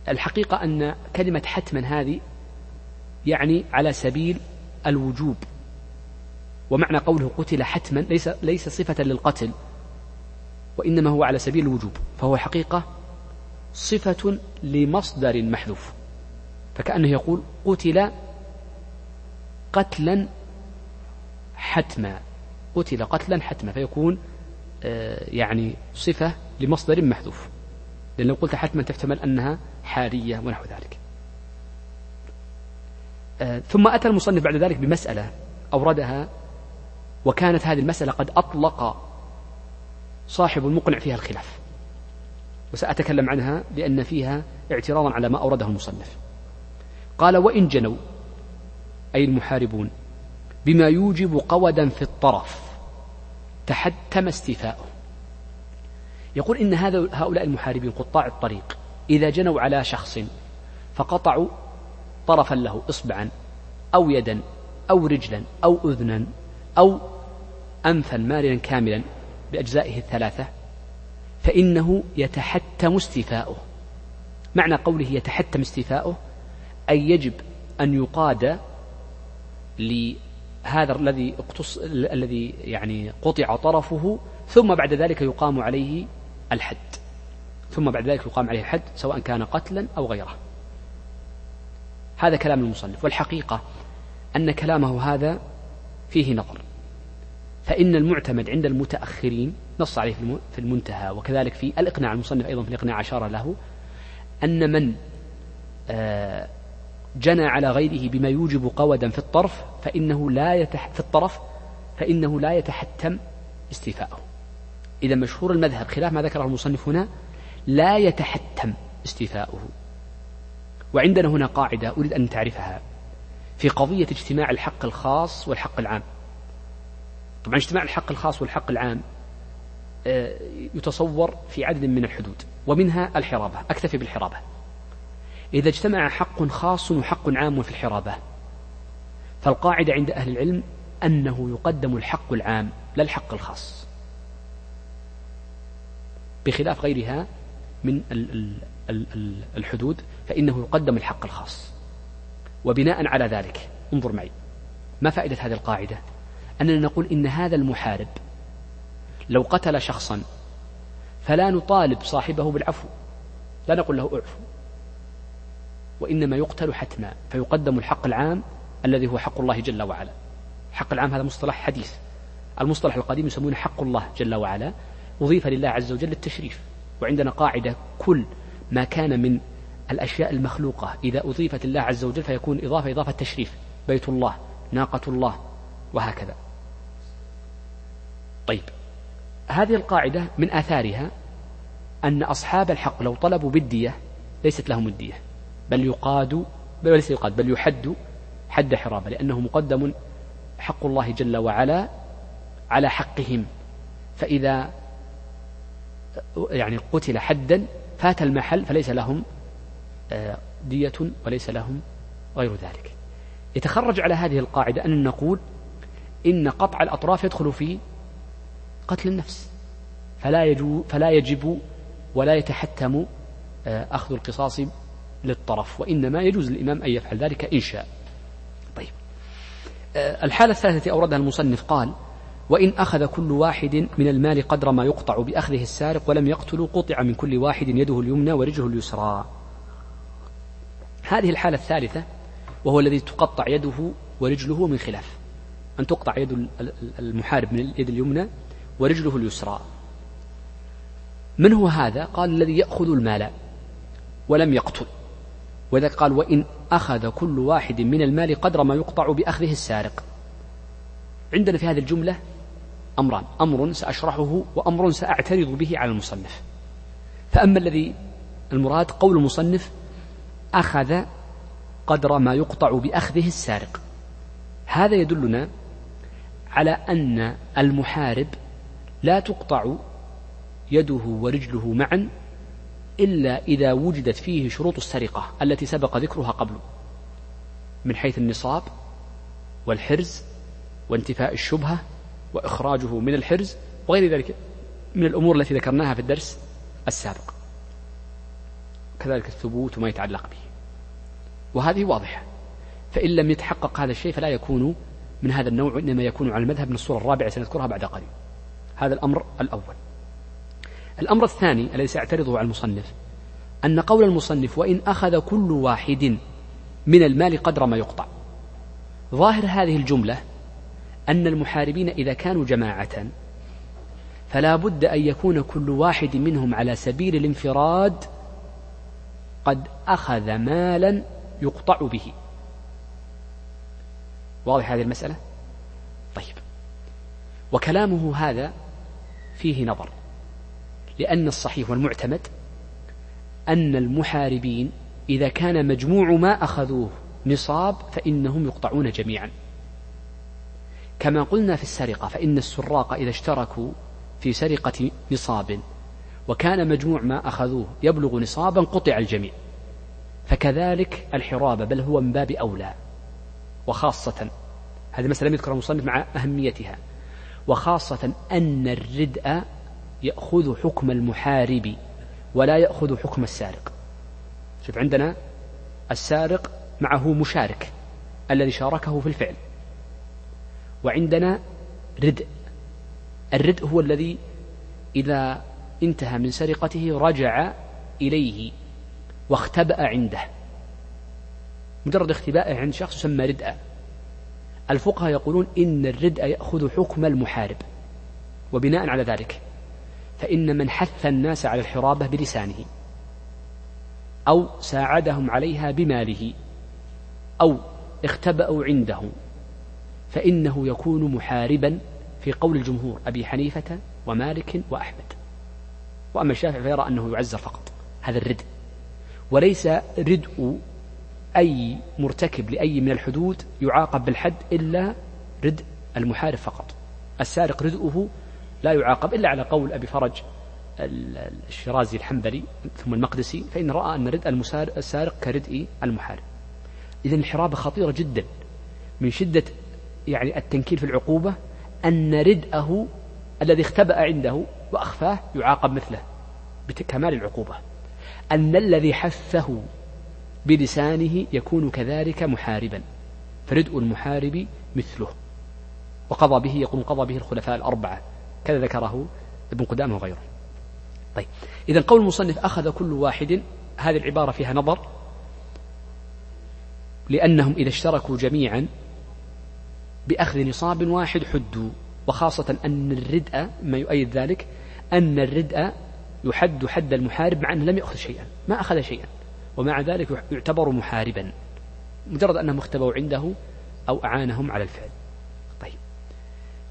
الحقيقة أن كلمة حتما هذه يعني على سبيل الوجوب ومعنى قوله قتل حتما ليس ليس صفة للقتل. وإنما هو على سبيل الوجوب فهو حقيقة صفة لمصدر محذوف. فكأنه يقول قتل قتلا حتما قتل قتلا حتما فيكون آه، يعني صفة لمصدر محذوف. لأن لو قلت حتما تحتمل أنها حالية ونحو ذلك. آه، ثم أتى المصنف بعد ذلك بمسألة أوردها وكانت هذه المسألة قد أطلق صاحب المقنع فيها الخلاف. وسأتكلم عنها لأن فيها اعتراضا على ما أورده المصنف. قال وإن جنوا أي المحاربون بما يوجب قودا في الطرف تحتم استيفاؤه. يقول إن هذا هؤلاء المحاربين قطاع الطريق إذا جنوا على شخص فقطعوا طرفا له إصبعا أو يدا أو رجلا أو أذنا أو أنفا مارنا كاملا بأجزائه الثلاثة فإنه يتحتم استيفاؤه. معنى قوله يتحتم استيفاؤه أي يجب أن يقاد لهذا الذي اقتص الذي يعني قطع طرفه ثم بعد ذلك يقام عليه الحد. ثم بعد ذلك يقام عليه الحد سواء كان قتلا أو غيره. هذا كلام المصنف. والحقيقة أن كلامه هذا فيه نظر فإن المعتمد عند المتأخرين نص عليه في المنتهى وكذلك في الإقناع المصنف أيضا في الإقناع أشار له أن من آه، جنى على غيره بما يوجب قودا في الطرف فإنه لا يتح في الطرف فإنه لا يتحتم استيفاءه. إذا مشهور المذهب خلاف ما ذكره المصنف هنا لا يتحتم استيفاؤه. وعندنا هنا قاعدة أريد أن تعرفها في قضية اجتماع الحق الخاص والحق العام. طبعا اجتماع الحق الخاص والحق العام آه، يتصور في عدد من الحدود ومنها الحرابة أكتفي بالحرابة. إذا اجتمع حق خاص وحق عام في الحرابة فالقاعدة عند أهل العلم أنه يقدم الحق العام لا الحق الخاص بخلاف غيرها من الحدود فإنه يقدم الحق الخاص. وبناء على ذلك انظر معي ما فائدة هذه القاعدة؟ أننا نقول إن هذا المحارب لو قتل شخصا فلا نطالب صاحبه بالعفو لا نقول له اعفو وإنما يقتل حتما فيقدم الحق العام الذي هو حق الله جل وعلا. حق العام هذا مصطلح حديث. المصطلح القديم يسمونه حق الله جل وعلا. أضيف لله عز وجل التشريف وعندنا قاعدة كل ما كان من الأشياء المخلوقة. إذا أضيفت الله عز وجل فيكون إضافة إضافة تشريف بيت الله ناقة الله وهكذا. طيب هذه القاعدة من آثارها أن أصحاب الحق لو طلبوا بالدية ليست لهم الدية بل يقاد بل ليس يقاد بل يحد حد حرابة لأنه مقدم حق الله جل وعلا على حقهم. فإذا يعني قتل حدا فات المحل فليس لهم آه، دية وليس لهم غير ذلك. يتخرج على هذه القاعدة أن نقول إن قطع الأطراف يدخل في قتل النفس. فلا, يجو فلا يجب ولا يتحتم آه، أخذ القصاص للطرف وإنما يجوز للإمام أن يفعل ذلك إن شاء. طيب. آه، الحالة الثالثة أوردها المصنف قال وإن أخذ كل واحد من المال قدر ما يقطع بأخذه السارق ولم يقتل قطع من كل واحد يده اليمنى ورجله اليسرى. هذه الحالة الثالثة وهو الذي تقطع يده ورجله من خلاف. أن تقطع يد المحارب من اليد اليمنى ورجله اليسرى. من هو هذا؟ قال الذي يأخذ المال ولم يقتل. وذلك قال وإن أخذ كل واحد من المال قدر ما يقطع بأخذه السارق. عندنا في هذه الجملة أمران. أمر سأشرحه وأمر سأعترض به على المصنف. فأما الذي المراد قول المصنف أخذ قدر ما يقطع بأخذه السارق. هذا يدلنا على أن المحارب لا تقطع يده ورجله معا إلا إذا وجدت فيه شروط السرقة التي سبق ذكرها قبل من حيث النصاب والحرز وانتفاء الشبهة وإخراجه من الحرز وغير ذلك من الأمور التي ذكرناها في الدرس السابق. كذلك الثبوت وما يتعلق به. وهذه واضحة. فإن لم يتحقق هذا الشيء فلا يكون من هذا النوع وإنما يكون على المذهب من الصورة الرابعة سنذكرها بعد قليل. هذا الأمر الأول. الأمر الثاني الذي سأعترضه على المصنف أن قول المصنف وإن أخذ كل واحد من المال قدر ما يقطع. ظاهر هذه الجملة أن المحاربين إذا كانوا جماعة فلا بد أن يكون كل واحد منهم على سبيل الانفراد قد أخذ مالا يقطع به. واضح هذه المسألة؟ طيب. وكلامه هذا فيه نظر. لأن الصحيح والمعتمد أن المحاربين إذا كان مجموع ما أخذوه نصاب فإنهم يقطعون جميعا. كما قلنا في السرقة فإن السراق إذا اشتركوا في سرقة نصاب وكان مجموع ما أخذوه يبلغ نصابا قطع الجميع. فكذلك الحرابة بل هو من باب أولى. وخاصة هذه مسألة لم يذكرها المصنف مع أهميتها. وخاصة أن الردء يأخذ حكم المحارب ولا يأخذ حكم السارق. شوف عندنا السارق معه مشارك الذي شاركه في الفعل. وعندنا ردء. الردء هو الذي إذا انتهى من سرقته رجع إليه واختبأ عنده. مجرد اختبائه عند شخص يسمى ردء. الفقهاء يقولون إن الردء يأخذ حكم المحارب وبناء على ذلك فإن من حث الناس على الحرابة بلسانه أو ساعدهم عليها بماله أو اختبأوا عنده فإنه يكون محاربا في قول الجمهور أبي حنيفة ومالك وأحمد. وأما الشافعي فيرى أنه يعزر فقط هذا الردء وليس ردء أي مرتكب لأي من الحدود يعاقب بالحد إلا ردء المحارب فقط. السارق ردءه لا يعاقب إلا على قول أبي فرج الشرازي الحنبلي ثم المقدسي فإن رأى أن ردء السارق كردء المحارب. إذا الحرابة خطيرة جدا من شدة يعني التنكيل في العقوبة أن ردءه الذي اختبأ عنده وأخفاه يعاقب مثله بكمال العقوبة. أن الذي حثه بلسانه يكون كذلك محاربا. فردء المحارب مثله. وقضى به يقول قضى به الخلفاء الأربعة. كذا ذكره ابن قدامة وغيره. طيب. إذا قول المصنف أخذ كل واحد هذه العبارة فيها نظر. لأنهم إذا اشتركوا جميعا بأخذ نصاب واحد حدوا. وخاصة أن الردء ما يؤيد ذلك أن الردء يحد حد المحارب مع أنه لم يأخذ شيئا. ما أخذ شيئا. ومع ذلك يعتبر محاربا مجرد أنهم اختبوا عنده أو أعانهم على الفعل. طيب.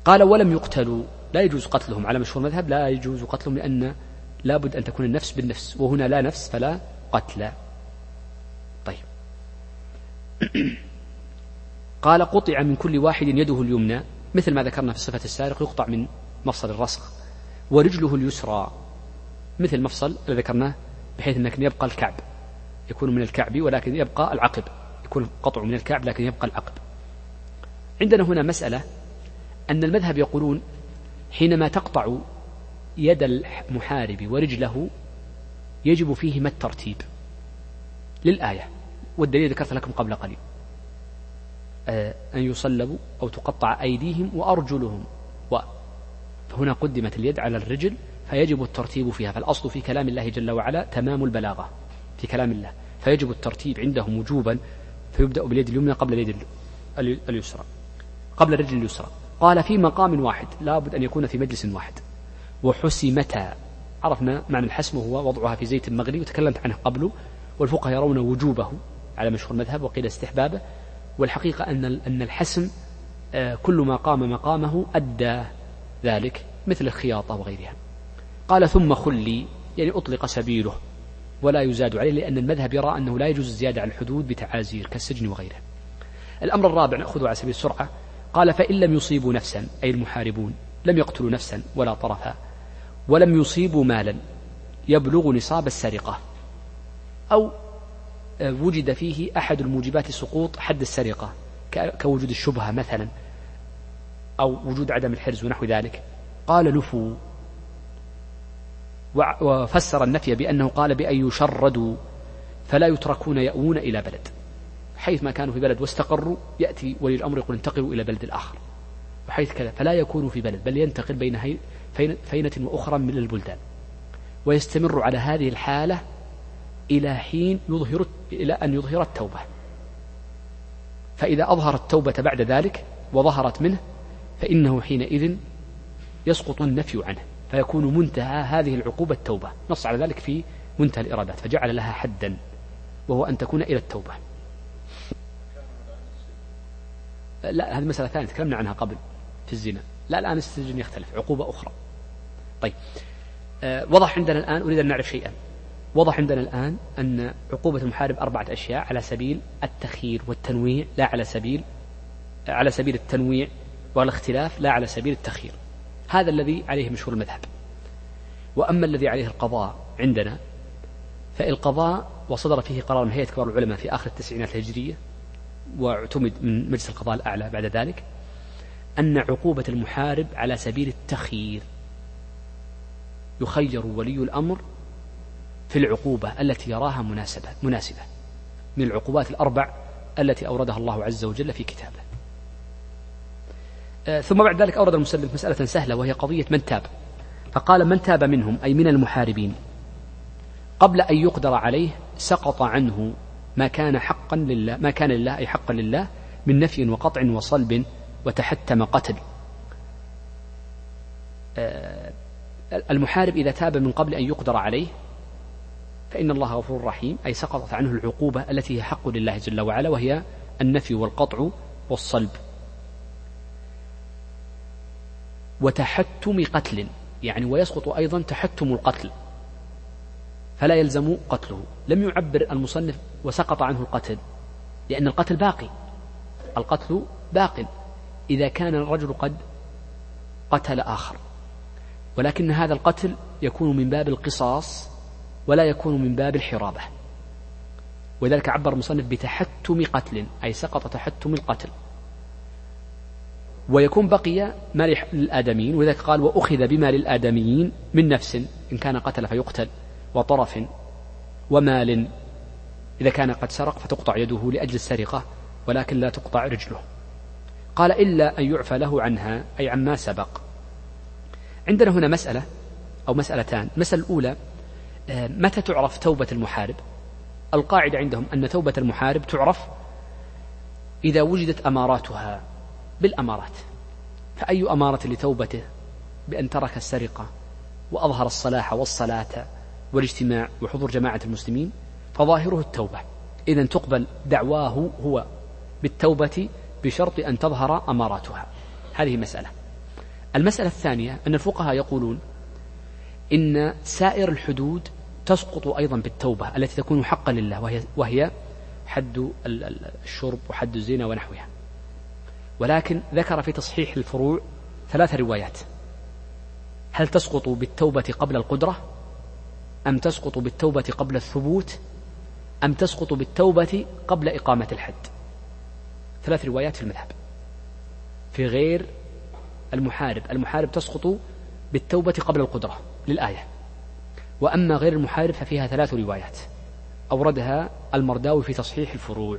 قال ولم يقتلوا. لا يجوز قتلهم على مشهور المذهب لا يجوز قتلهم لأن لابد أن تكون النفس بالنفس وهنا لا نفس فلا قتل. طيب. قال قطع من كل واحد يده اليمنى. مثل ما ذكرنا في صفة السارق يقطع من مفصل الرسخ. ورجله اليسرى. مثل مفصل الذي ذكرناه بحيث أنك يبقى الكعب. يكون من الكعب ولكن يبقى العقب يكون قطع من الكعب لكن يبقى العقب. عندنا هنا مسألة أن المذهب يقولون حينما تقطع يد المحارب ورجله يجب فيهما الترتيب. للآية والدليل ذكرت لكم قبل قليل. آه، أن يصلبوا أو تقطع أيديهم وأرجلهم. فهنا قدمت اليد على الرجل فيجب الترتيب فيها فالأصل في كلام الله جل وعلا تمام البلاغة. في كلام الله. فيجب الترتيب عندهم وجوبا فيبدأ باليد اليمنى قبل اليد اليسرى. قبل الرجل اليسرى. قال في مقام واحد لا بد أن يكون في مجلس واحد. وحسمتا عرفنا معنى الحسم وهو وضعها في زيت مغلي وتكلمت عنه قبل. والفقهاء يرون وجوبه على مشهور المذهب وقيل استحبابه. والحقيقة أن أن الحسم آه، كل ما قام مقامه أدى ذلك مثل الخياطة وغيرها. قال ثم خلي يعني أطلق سبيله. ولا يزاد عليه لأن المذهب يرى أنه لا يجوز الزيادة على الحدود بتعازير كالسجن وغيره. الأمر الرابع نأخذه على سبيل السرعة. قال فإن لم يصيبوا نفسا أي المحاربون لم يقتلوا نفسا ولا طرفا ولم يصيبوا مالا يبلغ نصاب السرقة. أو آه، وجد فيه أحد الموجبات سقوط حد السرقة كوجود الشبهة مثلا أو وجود عدم الحرز ونحو ذلك. قال لفوا. وفسر النفي بأنه قال بأن يشردوا فلا يتركون يأوون إلى بلد حيث ما كانوا في بلد واستقروا يأتي ولي الأمر يقول انتقلوا إلى بلد الآخر وحيث كذا فلا يكونوا في بلد بل ينتقل بين فينة وأخرى من البلدان ويستمر على هذه الحالة إلى حين يظهر إلى أن يظهر التوبة. فإذا أظهر التوبة بعد ذلك وظهرت منه فإنه حينئذ يسقط النفي عنه. فيكون منتهى هذه العقوبة التوبة. نص على ذلك في منتهى الإرادات فجعل لها حدا وهو أن تكون إلى التوبة. لا هذه مسألة ثانية تكلمنا عنها قبل في الزنا. لا الآن السجن يختلف عقوبة أخرى. طيب أه وضح عندنا الآن أريد أن نعرف شيئا. وضح عندنا الآن أن عقوبة المحارب أربعة أشياء على سبيل التخيير والتنويع لا على سبيل على سبيل التنويع والاختلاف لا على سبيل التخيير. هذا الذي عليه مشهور المذهب. وأما الذي عليه القضاء عندنا فالقضاء وصدر فيه قرار من هيئة كبار العلماء في آخر التسعينات الهجرية واعتمد من مجلس القضاء الأعلى بعد ذلك أن عقوبة المحارب على سبيل التخيير. يخير ولي الأمر في العقوبة التي يراها مناسبة مناسبة من العقوبات الأربع التي أوردها الله عز وجل في كتابه. ثم بعد ذلك أورد المسلم مسألة سهلة وهي قضية من تاب. فقال من تاب منهم؟ أي من المحاربين. قبل أن يقدر عليه سقط عنه ما كان حقا لله ما كان لله أي حقا لله من نفي وقطع وصلب وتحتم قتل. آه، المحارب إذا تاب من قبل أن يقدر عليه فإن الله غفور رحيم أي سقطت عنه العقوبة التي هي حق لله جل وعلا وهي النفي والقطع والصلب. وتحتم قتل يعني ويسقط أيضا تحتم القتل. فلا يلزم قتله. لم يعبر المصنف وسقط عنه القتل لأن القتل باقي. القتل باق. إذا كان الرجل قد قتل آخر. ولكن هذا القتل يكون من باب القصاص ولا يكون من باب الحرابة. ولذلك عبر المصنف بتحتم قتل أي سقط تحتم القتل. ويكون بقي ما للآدميين ولذلك قال وأخذ بما للآدميين من نفس إن كان قتل فيقتل وطرف ومال إذا كان قد سرق فتقطع يده لأجل السرقة ولكن لا تقطع رجله. قال إلا أن يعفى له عنها أي عما سبق. عندنا هنا مسألة أو مسألتان. المسألة الأولى آه، متى تعرف توبة المحارب؟ القاعدة عندهم أن توبة المحارب تعرف إذا وجدت أماراتها. بالأمارات. فأي أمارة لتوبته؟ بأن ترك السرقة وأظهر الصلاح والصلاة والاجتماع وحضور جماعة المسلمين فظاهره التوبة. إذا تقبل دعواه هو بالتوبة بشرط أن تظهر أماراتها. هذه مسألة. المسألة الثانية أن الفقهاء يقولون إن سائر الحدود تسقط أيضا بالتوبة التي تكون حقا لله وهي, وهي حد الشرب وحد الزنا ونحوها. ولكن ذكر في تصحيح الفروع ثلاث روايات. هل تسقط بالتوبة قبل القدرة؟ أم تسقط بالتوبة قبل الثبوت؟ أم تسقط بالتوبة قبل إقامة الحد؟ ثلاث روايات في المذهب. في غير المحارب المحارب تسقط بالتوبة قبل القدرة للآية. وأما غير المحارب ففيها ثلاث روايات. أوردها المرداوي في تصحيح الفروع.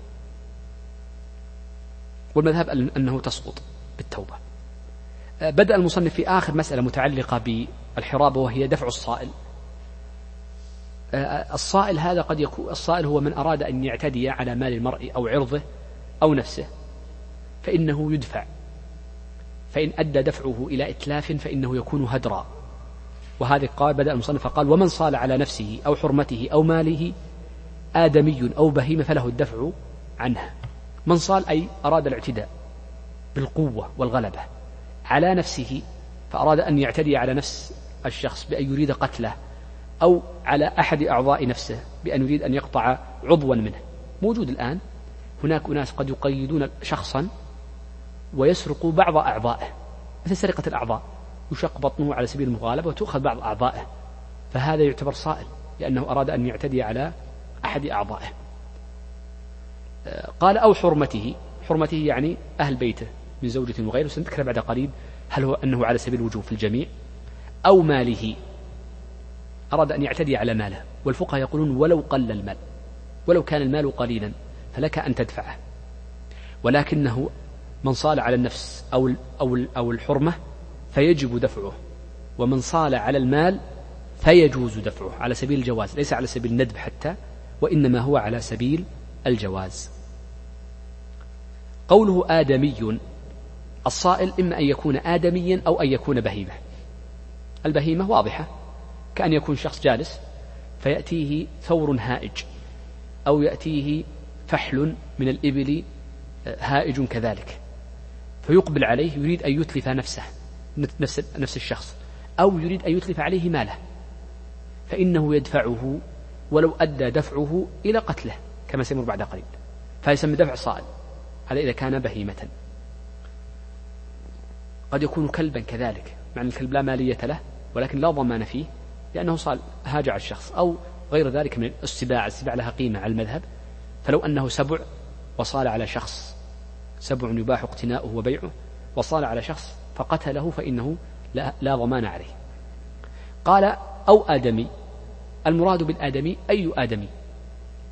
والمذهب أنه تسقط بالتوبة. بدأ المصنف في آخر مسألة متعلقة بالحرابة وهي دفع الصائل. الصائل هذا قد يكون الصائل هو من أراد أن يعتدي على مال المرء أو عرضه أو نفسه فإنه يدفع. فإن أدى دفعه إلى إتلاف فإنه يكون هدرا. وهذه قال بدأ المصنف قال ومن صال على نفسه أو حرمته أو ماله آدمي أو بهيمة فله الدفع عنها من صال أي أراد الاعتداء بالقوة والغلبة على نفسه فأراد أن يعتدي على نفس الشخص بأن يريد قتله أو على أحد أعضاء نفسه بأن يريد أن يقطع عضوا منه. موجود الآن. هناك أناس قد يقيدون شخصا ويسرقوا بعض أعضائه. مثل سرقة الأعضاء. يشق بطنه على سبيل المغالبة وتؤخذ بعض أعضائه. فهذا يعتبر صائل لأنه أراد أن يعتدي على أحد أعضائه. قال أو حرمته. حرمته يعني أهل بيته من زوجة وغيره. سنذكر بعد قليل هل هو أنه على سبيل الوجوب في الجميع أو ماله. أراد أن يعتدي على ماله. والفقهاء يقولون ولو قل المال. ولو كان المال قليلا فلك أن تدفعه. ولكنه من صال على النفس أو أو أو الحرمة فيجب دفعه. ومن صال على المال فيجوز دفعه على سبيل الجواز. ليس على سبيل الندب حتى وإنما هو على سبيل الجواز. قوله آدمي. الصائل إما أن يكون آدميا أو أن يكون بهيمة. البهيمة واضحة. كأن يكون شخص جالس فيأتيه ثور هائج أو يأتيه فحل من الإبل هائج كذلك. فيقبل عليه يريد أن يتلف نفسه نفس, نفس الشخص أو يريد أن يتلف عليه ماله. فإنه يدفعه ولو أدى دفعه إلى قتله كما سيمر بعد قليل. فيسمى دفع صائل. هذا إذا كان بهيمة. قد يكون كلبا كذلك مع أن الكلب لا مالية له ولكن لا ضمان فيه لأنه صال هاجع الشخص أو غير ذلك من السباع السباع لها قيمة على المذهب. فلو أنه سبع وصال على شخص سبع يباح اقتناؤه وبيعه وصال على شخص فقتله فإنه لا, لا ضمان عليه. قال أو آدمي. المراد بالآدمي أي آدمي؟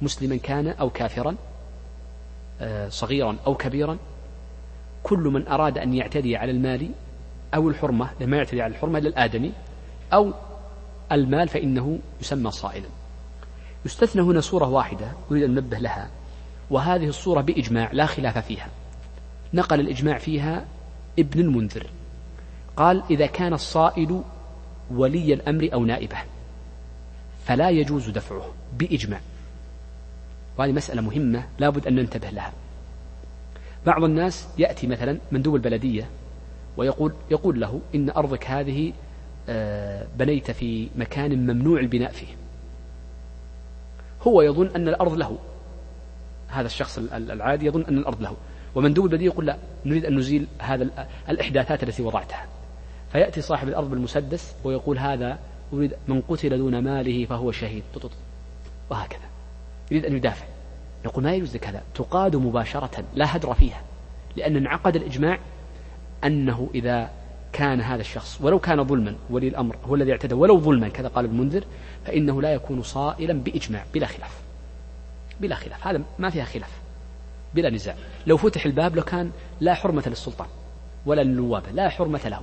مسلما كان أو كافرا؟ صغيرا أو كبيرا كل من أراد أن يعتدي على المال أو الحرمة لما يعتدي على الحرمة للآدمي أو المال فإنه يسمى صائلا يستثنى هنا صورة واحدة أريد أن ننبه لها وهذه الصورة بإجماع لا خلاف فيها. نقل الإجماع فيها ابن المنذر. قال إذا كان الصائل ولي الأمر أو نائبه فلا يجوز دفعه. بإجماع. وهذه مسألة مهمة لا بد أن ننتبه لها. بعض الناس يأتي مثلا مندوب البلدية ويقول يقول له إن أرضك هذه آه، بنيت في مكان ممنوع البناء فيه. هو يظن أن الأرض له. هذا الشخص العادي يظن أن الأرض له. ومندوب البلدية يقول لا نريد أن نزيل هذا الإحداثات التي وضعتها. فيأتي صاحب الأرض بالمسدس ويقول هذا أريد من قتل دون ماله فهو شهيد. وهكذا. يريد أن يدافع. يقول ما يجوز لك هذا. تقاد مباشرة لا هدر فيها. لأن انعقد الإجماع أنه إذا كان هذا الشخص ولو كان ظلما ولي الأمر هو الذي اعتدى ولو ظلما كذا قال المنذر فإنه لا يكون صائلا بإجماع بلا خلاف. بلا خلاف. هذا ما فيها خلاف. بلا نزاع. لو فتح الباب لكان لا حرمة للسلطان ولا للنواب لا حرمة له.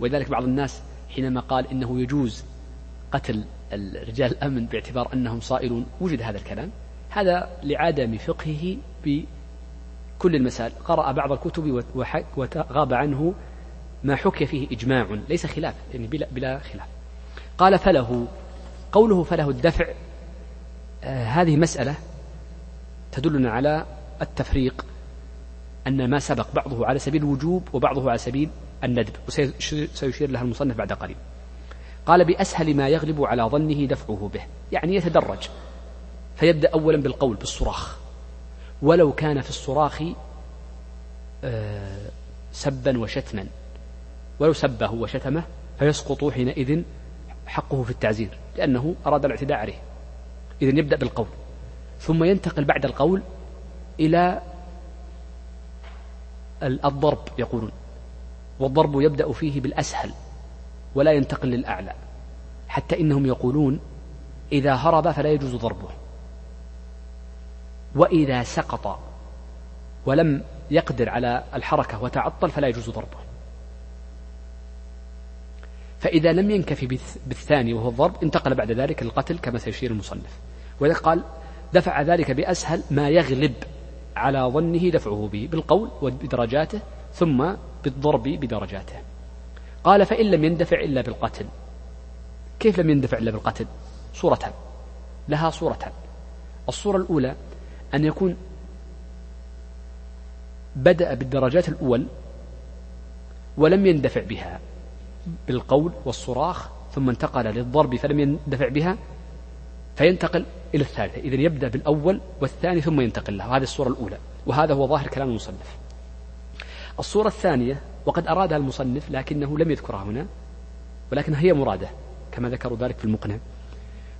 ولذلك بعض الناس حينما قال إنه يجوز قتل رجال الأمن باعتبار أنهم صائلون. وجد هذا الكلام. هذا لعدم فقهه بكل المسائل. قرأ بعض الكتب وغاب عنه ما حكي فيه إجماع. ليس خلاف يعني بلا, بلا خلاف. قال فله قوله فله الدفع آه هذه مسألة تدلنا على التفريق أن ما سبق بعضه على سبيل الوجوب وبعضه على سبيل الندب. وسيشير لها المصنف بعد قليل. قال بأسهل ما يغلب على ظنه دفعه به. يعني يتدرج. فيبدأ أولا بالقول بالصراخ. ولو كان في الصراخ آه، سبا وشتما. ولو سبه وشتمه فيسقط حينئذ حقه في التعزير لأنه أراد الاعتداء عليه. إذا يبدأ بالقول. ثم ينتقل بعد القول إلى الضرب يقولون. والضرب يبدأ فيه بالأسهل. ولا ينتقل للأعلى حتى إنهم يقولون إذا هرب فلا يجوز ضربه. وإذا سقط ولم يقدر على الحركة وتعطل فلا يجوز ضربه. فإذا لم ينكفي بالثاني وهو الضرب انتقل بعد ذلك القتل كما سيشير المصنف. وإذا قال دفع ذلك بأسهل ما يغلب على ظنه دفعه به بالقول وبدرجاته ثم بالضرب بدرجاته. قال فإن لم يندفع إلا بالقتل. كيف لم يندفع إلا بالقتل؟ صورتان لها صورتان الصورة الأولى أن يكون بدأ بالدرجات الأول ولم يندفع بها بالقول والصراخ ثم انتقل للضرب فلم يندفع بها فينتقل إلى الثالثة. إذا يبدأ بالأول والثاني ثم ينتقل له هذه الصورة الأولى. وهذا هو ظاهر كلام المصنف. الصورة الثانية وقد أرادها المصنف لكنه لم يذكرها هنا ولكن هي مرادة كما ذكروا ذلك في المقنع.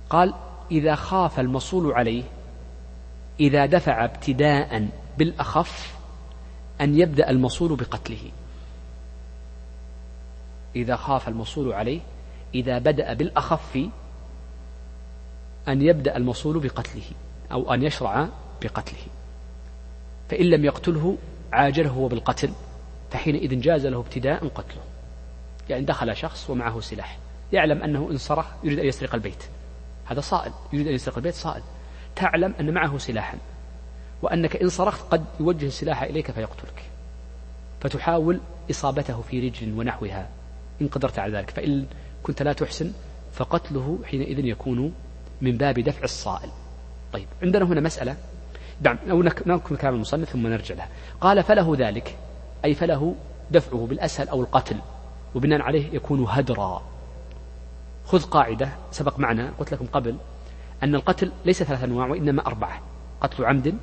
قال إذا خاف المصول عليه إذا دفع ابتداء بالأخف أن يبدأ المصول بقتله. إذا خاف المصول عليه إذا بدأ بالأخف أن يبدأ المصول بقتله أو أن يشرع بقتله. فإن لم يقتله عاجله هو بالقتل فحينئذ جاز له ابتداء قتله. يعني دخل شخص ومعه سلاح. يعلم أنه إن صرخ يريد أن يسرق البيت. هذا صائل. يريد أن يسرق البيت صائل. تعلم أن معه سلاحا. وأنك إن صرخت قد يوجه السلاح إليك فيقتلك. فتحاول إصابته في رجل ونحوها. إن قدرت على ذلك. فإن كنت لا تحسن فقتله حينئذ يكون من باب دفع الصائل. طيب عندنا هنا مسألة. نعم نكمل كلام المصنف ثم نرجع لها. قال فله ذلك. أي فله دفعه بالأسهل أو القتل وبناء عليه يكون هدرا. خذ قاعدة سبق معنا قلت لكم قبل أن القتل ليس ثلاث أنواع وإنما أربعة قتل عمد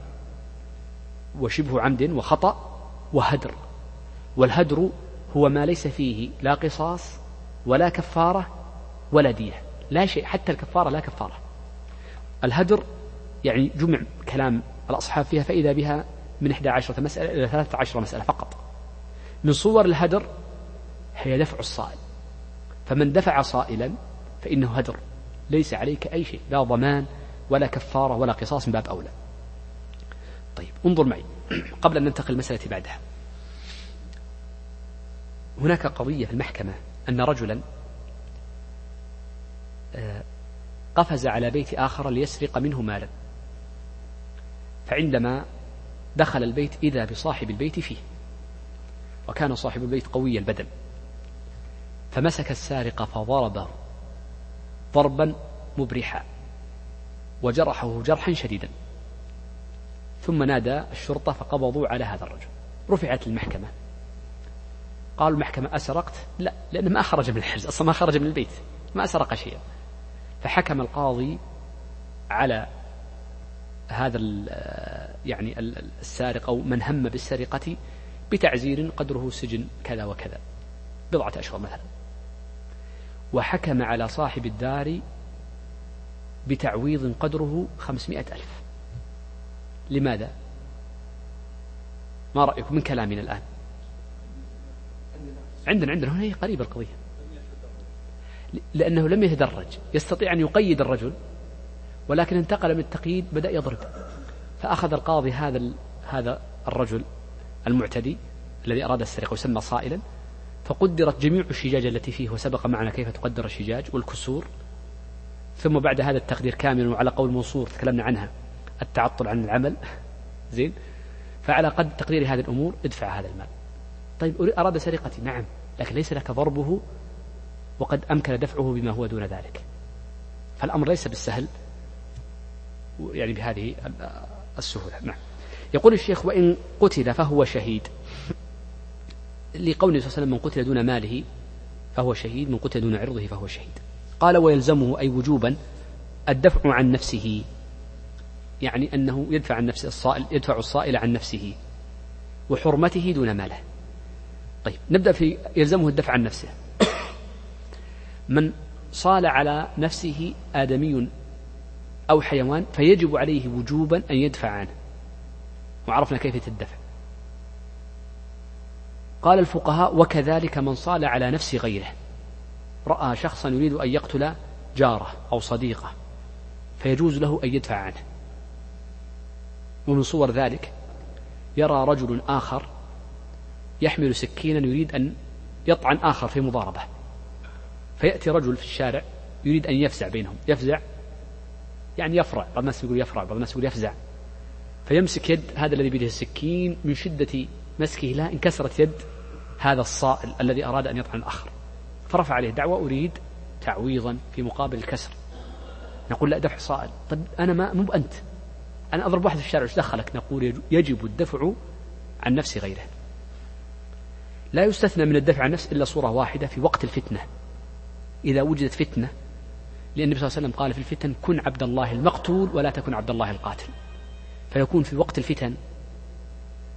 وشبه عمد وخطأ وهدر. والهدر هو ما ليس فيه لا قصاص ولا كفارة ولا دية. لا شيء حتى الكفارة لا كفارة. الهدر يعني جمع كلام الأصحاب فيها فإذا بها من 11 مسألة إلى 13 مسألة فقط. من صور الهدر هي دفع الصائل. فمن دفع صائلا فإنه هدر. ليس عليك أي شيء لا ضمان ولا كفارة ولا قصاص من باب أولى. طيب انظر معي قبل أن ننتقل المسألة بعدها. هناك قضية في المحكمة أن رجلا آه، قفز على بيت آخر ليسرق منه مالا. فعندما دخل البيت إذا بصاحب البيت فيه. وكان صاحب البيت قوي البدن. فمسك السارق فضربه ضربا مبرحا وجرحه جرحا شديدا. ثم نادى الشرطة فقبضوا على هذا الرجل. رفعت المحكمة. قالوا المحكمة أسرقت؟ لا لأنه ما خرج من الحجز أصلا ما خرج من البيت ما سرق شيئا. فحكم القاضي على هذا يعني السارق أو من هم بالسرقة بتعزير قدره سجن كذا وكذا. بضعة أشهر مثلا. وحكم على صاحب الدار بتعويض قدره خمسمائة ألف. لماذا؟ ما رأيكم من كلامنا الآن؟ عندنا عندنا. هنا هي قريبة القضية. لأنه لم يتدرج. يستطيع أن يقيد الرجل ولكن انتقل من التقييد بدأ يضرب. فأخذ القاضي هذا هذا الرجل المعتدي الذي أراد السرقة وسمى صائلا فقدرت جميع الشجاج التي فيه وسبق معنا كيف تقدر الشجاج والكسور. ثم بعد هذا التقدير كامل وعلى قول منصور تكلمنا عنها التعطل عن العمل. زين؟ فعلى قد تقدير هذه الأمور ادفع هذا المال. طيب أراد سرقتي نعم لكن ليس لك ضربه وقد أمكن دفعه بما هو دون ذلك. فالأمر ليس بالسهل يعني بهذه السهولة. نعم. يقول الشيخ وإن قتل فهو شهيد. لقوله صلى الله عليه وسلم من قتل دون ماله فهو شهيد من قتل دون عرضه فهو شهيد. قال ويلزمه أي وجوبا الدفع عن نفسه يعني أنه يدفع عن نفسه الصائل يدفع الصائل عن نفسه وحرمته دون ماله. طيب نبدأ في يلزمه الدفع عن نفسه. من صال على نفسه آدمي أو حيوان فيجب عليه وجوبا أن يدفع عنه. وعرفنا كيفية الدفع قال الفقهاء وكذلك من صال على نفس غيره. رأى شخصا يريد أن يقتل جارة أو صديقة فيجوز له أن يدفع عنه. ومن صور ذلك يرى رجل آخر يحمل سكينا يريد أن يطعن آخر في مضاربة. فيأتي رجل في الشارع يريد أن يفزع بينهم. يفزع يعني يفرع بعض الناس يقول يفرع بعض الناس يقول يفزع. فيمسك يد هذا الذي بيده السكين من شدة مسكه لا انكسرت يد هذا الصائل الذي أراد أن يطعن الآخر. فرفع عليه دعوة أريد تعويضا في مقابل الكسر. نقول لا دفع صائل طيب أنا ما مو أنت. أنا أضرب واحد في الشارع إيش دخلك؟ نقول يجب الدفع عن نفس غيره. لا يستثنى من الدفع عن النفس إلا صورة واحدة في وقت الفتنة. إذا وجدت فتنة لأن النبي صلى الله عليه وسلم قال في الفتن كن عبد الله المقتول ولا تكن عبد الله القاتل. فيكون في وقت الفتن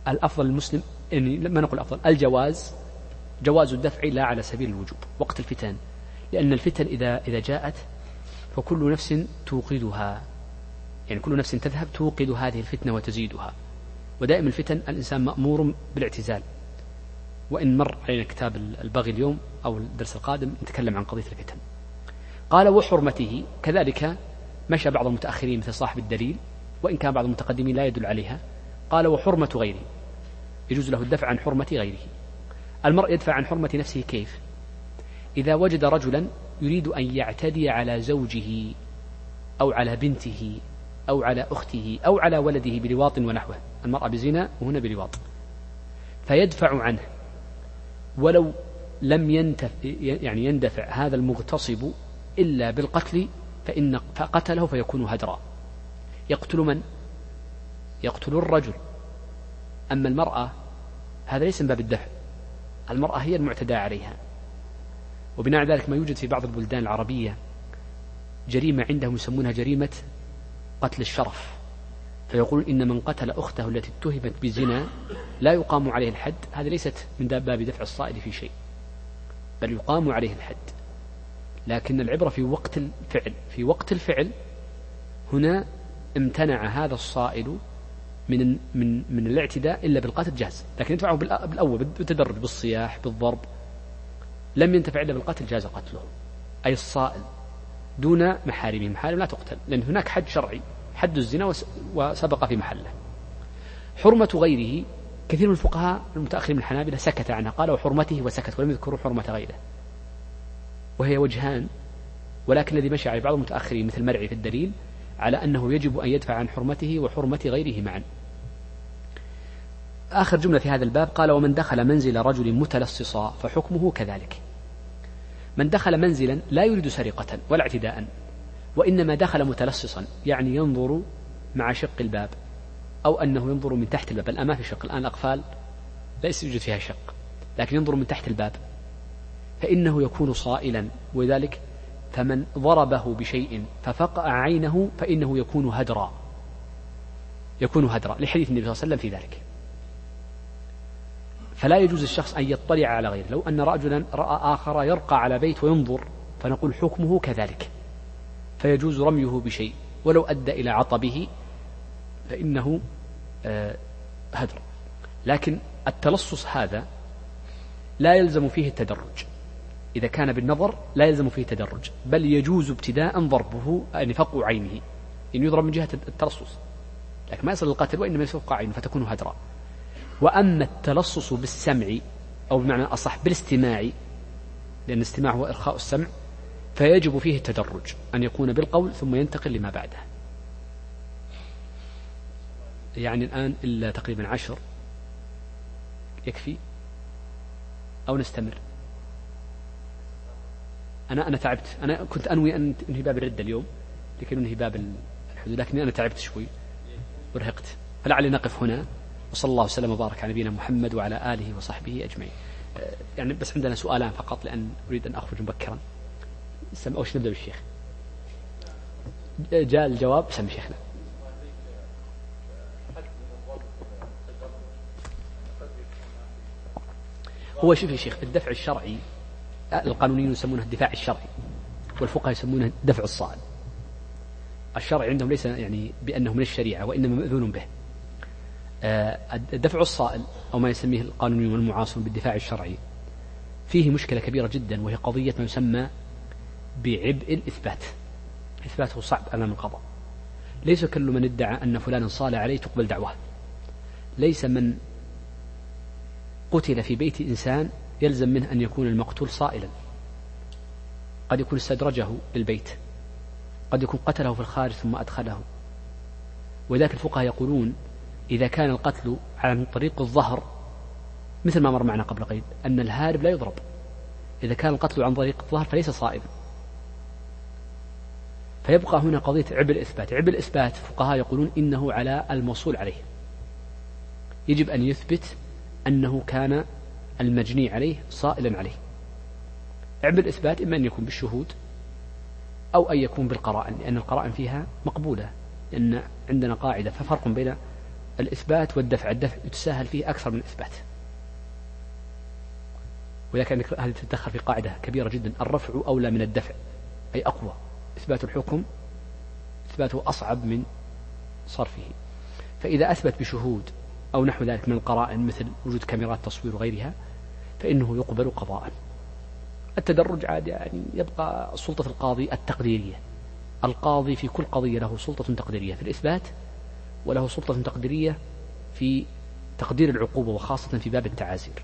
الأفضل المسلم يعني ما نقول أفضل الجواز جواز الدفع لا على سبيل الوجوب وقت الفتن. لأن الفتن إذا إذا جاءت فكل نفس توقدها يعني كل نفس تذهب توقد هذه الفتنة وتزيدها. ودائما الفتن الإنسان مأمور بالاعتزال. وإن مر علينا كتاب البغي اليوم أو الدرس القادم نتكلم عن قضية الفتن. قال وحرمته كذلك مشى بعض المتأخرين مثل صاحب الدليل وإن كان بعض المتقدمين لا يدل عليها. قال وحرمة غيره يجوز له الدفع عن حرمة غيره. المرء يدفع عن حرمة نفسه كيف؟ إذا وجد رجلا يريد أن يعتدي على زوجه أو على بنته أو على أخته أو على ولده بلواط ونحوه. المرأة بزنا وهنا بلواط. فيدفع عنه. ولو لم ينتف يعني يندفع هذا المغتصب إلا بالقتل فإن فقتله فيكون هدرا. يقتل من؟ يقتل الرجل. أما المرأة هذا ليس من باب الدفع. المرأة هي المعتدى عليها. وبناء ذلك ما يوجد في بعض البلدان العربية جريمة عندهم يسمونها جريمة قتل الشرف. فيقول إن من قتل أخته التي اتهمت بزنا لا يقام عليه الحد. هذا ليست من باب دفع الصائل في شيء بل يقام عليه الحد. لكن العبرة في وقت الفعل في وقت الفعل هنا امتنع هذا الصائل من من من الاعتداء إلا بالقتل جاز، لكن يدفعه بالأول بالتدرج بالصياح بالضرب. لم ينتفع إلا بالقتل جاز قتله. أي الصائل دون محارمه، محارم لا تقتل، لأن هناك حد شرعي حد الزنا وسبق في محله. حرمة غيره كثير من الفقهاء المتأخرين من الحنابلة سكت عنها. قالوا حرمته وسكت ولم يذكروا حرمة غيره. وهي وجهان. ولكن الذي مشى عليه بعض المتأخرين مثل مرعي في الدليل على أنه يجب أن يدفع عن حرمته وحرمة غيره معا. آخر جملة في هذا الباب قال ومن دخل منزل رجل متلصصا فحكمه كذلك. من دخل منزلا لا يريد سرقة ولا اعتداء وإنما دخل متلصصا يعني ينظر مع شق الباب أو أنه ينظر من تحت الباب. الآن ما في شق الآن الأقفال ليس يوجد فيها شق لكن ينظر من تحت الباب فإنه يكون صائلا ولذلك فمن ضربه بشيء ففقع عينه فإنه يكون هدرا. يكون هدرا لحديث النبي صلى الله عليه وسلم في ذلك. فلا يجوز الشخص أن يطلع على غيره. لو أن رجلا رأى آخر يرقى على بيت وينظر فنقول حكمه كذلك. فيجوز رميه بشيء. ولو أدى إلى عطبه فإنه آه، هدر. لكن التلصص هذا لا يلزم فيه التدرج. إذا كان بالنظر لا يلزم فيه تدرج بل يجوز ابتداء ضربه أن فقع عينه إن يعني يضرب من جهة التلصص لكن ما يصل القتل وإنما يفقع عينه فتكون هدرا وأما التلصص بالسمع أو بمعنى أصح بالاستماع لأن الاستماع هو إرخاء السمع فيجب فيه التدرج أن يكون بالقول ثم ينتقل لما بعده. يعني الآن إلا تقريبا عشر يكفي أو نستمر؟ أنا أنا تعبت. أنا كنت أنوي أن أنهي باب الردة اليوم لكي ننهي باب الحدود لكني أنا تعبت شوي. ورهقت. فلعلي نقف هنا وصلى الله وسلم وبارك على نبينا محمد وعلى آله وصحبه أجمعين. آه، يعني بس عندنا سؤالان فقط لأن أريد أن أخرج مبكرا. أو نبدأ بالشيخ؟ جاء الجواب سم شيخنا. هو شوف يا شيخ الدفع الشرعي القانونيون يسمونه الدفاع الشرعي والفقهاء يسمونه دفع الصائل الشرع عندهم ليس يعني بأنه من الشريعة وإنما مأذون به. آه، دفع الصائل أو ما يسميه القانونيون والمعاصرون بالدفاع الشرعي فيه مشكلة كبيرة جدا وهي قضية ما يسمى بعبء الإثبات. إثباته صعب أمام القضاء. ليس كل من ادعى أن فلانا صال عليه تقبل دعواه. ليس من قتل في بيت إنسان يلزم منه أن يكون المقتول صائلا. قد يكون استدرجه للبيت. قد يكون قتله في الخارج ثم أدخله. ولذلك الفقهاء يقولون إذا كان القتل عن طريق الظهر مثل ما مر معنا قبل قليل أن الهارب لا يضرب. إذا كان القتل عن طريق الظهر فليس صائبا فيبقى هنا قضية عبء الإثبات. عبء الإثبات فقهاء يقولون إنه على الموصول عليه. يجب أن يثبت أنه كان المجني عليه صائلا عليه. عبء الإثبات إما أن يكون بالشهود أو أن يكون بالقرائن لأن القرائن فيها مقبولة. لأن عندنا قاعدة ففرق بين الإثبات والدفع. الدفع يتساهل فيه أكثر من الإثبات. ولكن هذه تتدخل في قاعدة كبيرة جدا. الرفع أولى من الدفع أي أقوى. إثبات الحكم إثباته أصعب من صرفه. فإذا أثبت بشهود أو نحو ذلك من القرائن مثل وجود كاميرات تصوير وغيرها فإنه يقبل قضاء. التدرج عاد يعني يبقى سلطة القاضي التقديرية. القاضي في كل قضية له سلطة تقديرية في الإثبات وله سلطة تقديرية في تقدير العقوبة وخاصة في باب التعازير.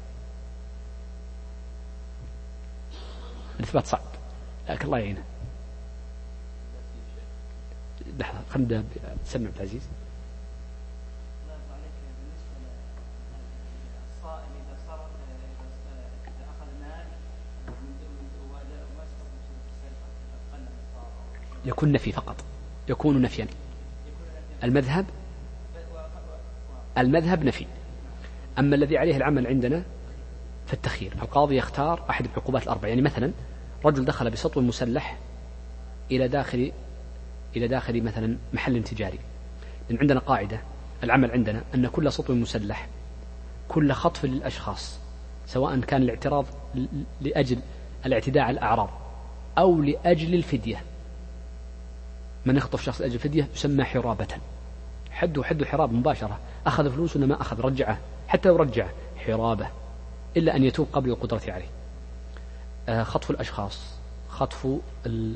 الإثبات صعب لكن الله يعينه. لحظة خلينا نبدأ. سمع عبد العزيز. يكون نفي فقط. يكون نفيا. المذهب المذهب نفي. أما الذي عليه العمل عندنا فالتخيير القاضي يختار أحد العقوبات الأربع يعني مثلا رجل دخل بسطو مسلح إلى داخل إلى داخل مثلا محل تجاري لأن عندنا قاعدة العمل عندنا أن كل سطو مسلح كل خطف للأشخاص سواء كان الاعتراض لأجل الاعتداء على الأعراض أو لأجل الفدية. من يخطف شخص لأجل الفدية يسمى حرابة. حد حد حراب مباشرة. أخذ فلوس ولا ما أخذ؟ رجعه. حتى لو رجعه حرابة. إلا أن يتوب قبل القدرة عليه. آه، خطف الأشخاص. خطف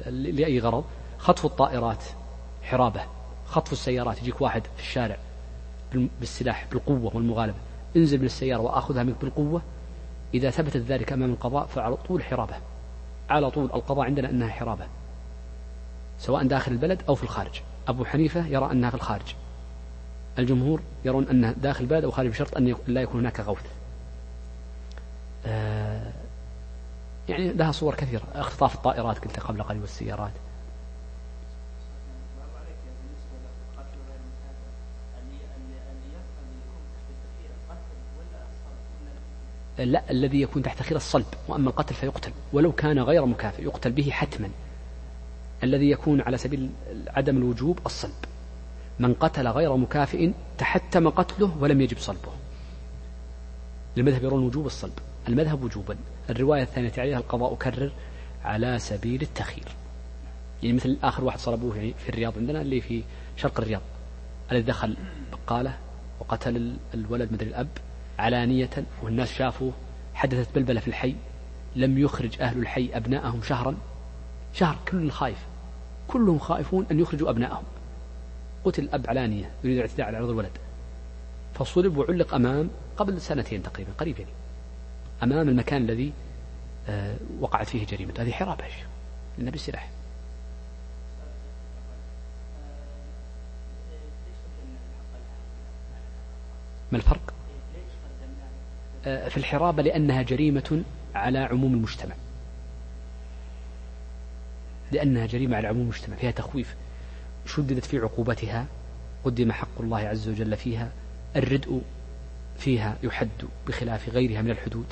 لأي غرض؟ خطف الطائرات. حرابة. خطف السيارات. يجيك واحد في الشارع بالسلاح بالقوة والمغالبة. انزل من السيارة وأخذها منك بالقوة. إذا ثبتت ذلك أمام القضاء فعلى طول حرابة. على طول القضاء عندنا أنها حرابة. سواء داخل البلد أو في الخارج. أبو حنيفة يرى أنها في الخارج. الجمهور يرون أنها داخل البلد أو خارج بشرط أن لا يكون هناك غوث. آه يعني لها صور كثيرة. اختطاف الطائرات قلت قبل قليل والسيارات. لا الذي يكون تحت خير الصلب وأما القتل فيقتل ولو كان غير مكافئ يقتل به حتما. الذي يكون على سبيل عدم الوجوب الصلب. من قتل غير مكافئ تحتم قتله ولم يجب صلبه. المذهب يرون وجوب الصلب. المذهب وجوبا. الرواية الثانية عليها القضاء كرر على سبيل التخيير يعني مثل آخر واحد صلبوه يعني في الرياض عندنا اللي في شرق الرياض. الذي دخل بقالة وقتل الولد مدري الأب علانية والناس شافوه. حدثت بلبلة في الحي. لم يخرج أهل الحي أبناءهم شهرا. شهر كل خايف. كلهم خائفون أن يخرجوا أبنائهم. قتل الأب علانية يريد الاعتداء على عرض الولد. فصلب وعلق أمام قبل سنتين تقريبا قريب يعني أمام المكان الذي آه، وقعت فيه جريمة. هذه حرابة لأنها بالسلاح ما الفرق؟ آه، في الحرابة لأنها جريمة على عموم المجتمع. لأنها جريمة على عموم المجتمع فيها تخويف. شددت في عقوبتها قدم حق الله عز وجل فيها الردء فيها يحد بخلاف غيرها من الحدود.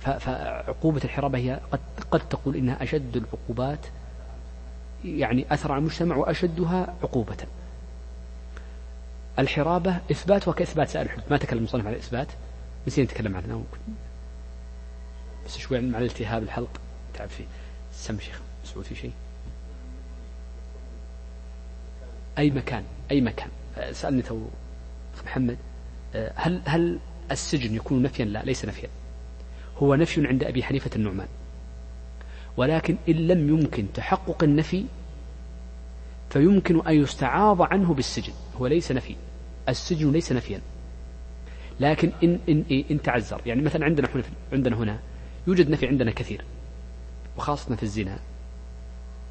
فعقوبة الحرابة هي قد, قد تقول إنها أشد العقوبات يعني أثر على المجتمع وأشدها عقوبة. الحرابة إثبات وكإثبات سائر الحدود. ما تكلم المصنف على الإثبات نسينا نتكلم عنها بس شوي مع الالتهاب الحلق تعب فيه. سم شيخ مسعود في شيء؟ أي مكان أي مكان؟ سألني تو محمد هل هل السجن يكون نفيا؟ لا ليس نفيا. هو نفي عند أبي حنيفة النعمان. ولكن إن لم يمكن تحقق النفي فيمكن أن يستعاض عنه بالسجن. هو ليس نفي. السجن ليس نفيا. لكن إن, إن, إن, إن تعذر. يعني مثلا عندنا عندنا هنا يوجد نفي عندنا كثير. وخاصة في الزنا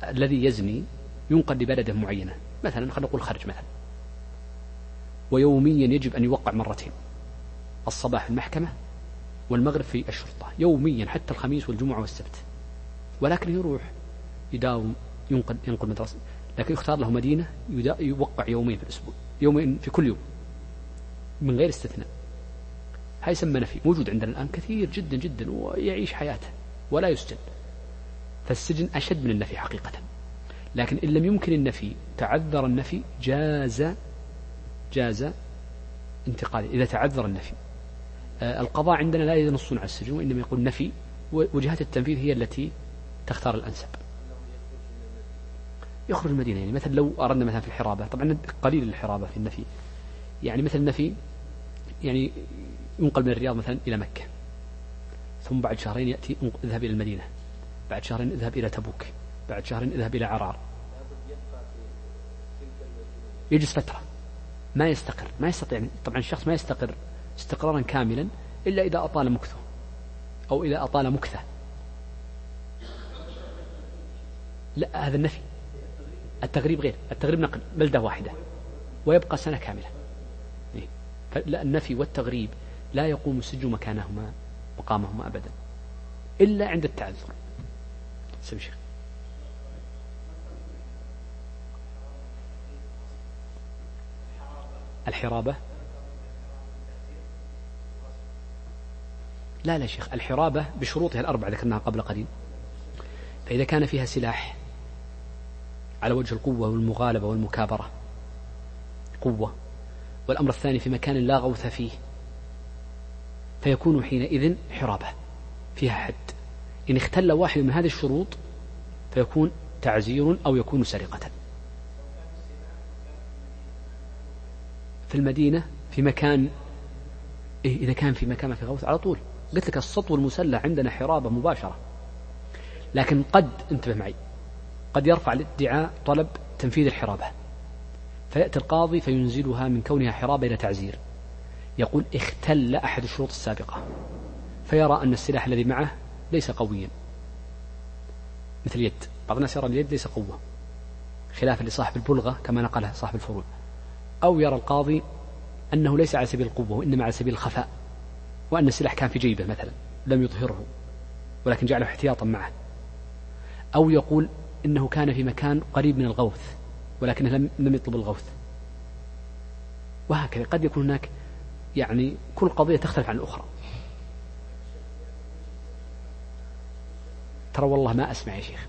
الذي يزني ينقل لبلده معينة. مثلا خلينا نقول خرج مثلا. ويوميا يجب أن يوقع مرتين الصباح المحكمة والمغرب في الشرطة يوميا حتى الخميس والجمعة والسبت. ولكن يروح يداوم ينقل ينقل مدرسة. لكن يختار له مدينة يوقع يومين في الأسبوع يومين في كل يوم من غير استثناء. هاي يسمى نفي موجود عندنا الآن كثير جدا جدا ويعيش حياته ولا يسجن. فالسجن أشد من النفي حقيقة. لكن إن لم يمكن النفي تعذر النفي جاز جاز انتقاله إذا تعذر النفي. آه، القضاء عندنا لا ينصون على السجن وإنما يقول نفي وجهات التنفيذ هي التي تختار الأنسب. يخرج المدينة يعني مثلا لو أردنا مثلا في الحرابة طبعا قليل الحرابة في النفي. يعني مثل النفي يعني ينقل من الرياض مثلا إلى مكة ثم بعد شهرين يأتي اذهب إلى المدينة. بعد شهرين اذهب إلى تبوك. بعد شهرين اذهب إلى عرار. يجلس فترة. ما يستقر. ما يستطيع طبعا الشخص ما يستقر استقرارا كاملا إلا إذا أطال مكثه أو إذا أطال مكثه. لا هذا النفي. التغريب غير. التغريب نقل. بلدة واحدة. ويبقى سنة كاملة. إيه. النفي والتغريب لا يقوم السجن مكانهما مقامهما أبدا. إلا عند التعذر. سمي شيخ. الحرابة؟ لا لا شيخ الحرابة بشروطها الأربعة ذكرناها قبل قليل. فإذا كان فيها سلاح على وجه القوة والمغالبة والمكابرة قوة. والأمر الثاني في مكان لا غوث فيه فيكون حينئذ حرابة فيها حد. إن اختل واحد من هذه الشروط فيكون تعزير أو يكون سرقة. في المدينة في مكان إيه إذا كان في مكان في غوث على طول. قلت لك السطو المسلح عندنا حرابة مباشرة. لكن قد انتبه معي قد يرفع الادعاء طلب تنفيذ الحرابة. فيأتي القاضي فينزلها من كونها حرابة إلى تعزير. يقول اختل أحد الشروط السابقة. فيرى أن السلاح الذي معه ليس قويا. مثل اليد. بعض الناس يرى اليد ليس قوة. خلافا لصاحب البلغة كما نقله صاحب الفروع. أو يرى القاضي أنه ليس على سبيل القوة وإنما على سبيل الخفاء. وأن السلاح كان في جيبه مثلا لم يظهره ولكن جعله احتياطا معه. أو يقول إنه كان في مكان قريب من الغوث ولكنه لم لم يطلب الغوث. وهكذا قد يكون هناك يعني كل قضية تختلف عن الأخرى. ترى والله ما أسمع يا شيخ.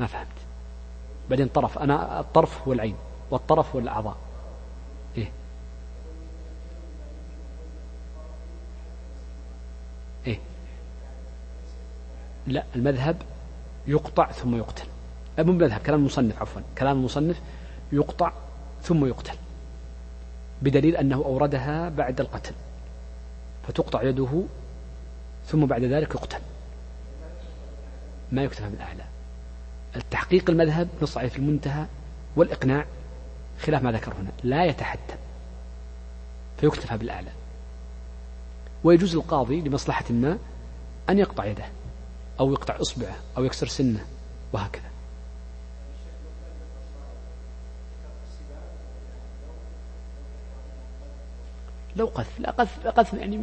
ما فهمت. بعدين طرف أنا الطرف هو العين والطرف هو الأعضاء. إيه. إيه. لا المذهب يقطع ثم يقتل. مو مذهب كلام المصنف عفوا. كلام المصنف يقطع ثم يقتل. بدليل أنه أوردها بعد القتل. فتقطع يده ثم بعد ذلك يقتل. ما يكتفى بالأعلى. التحقيق المذهب نص عليه في المنتهى والإقناع خلاف ما ذكر هنا. لا يتحتم. فيكتفى بالأعلى. ويجوز القاضي لمصلحة ما أن يقطع يده أو يقطع إصبعه أو يكسر سنه وهكذا. لو قذف لا قذف قذف يعني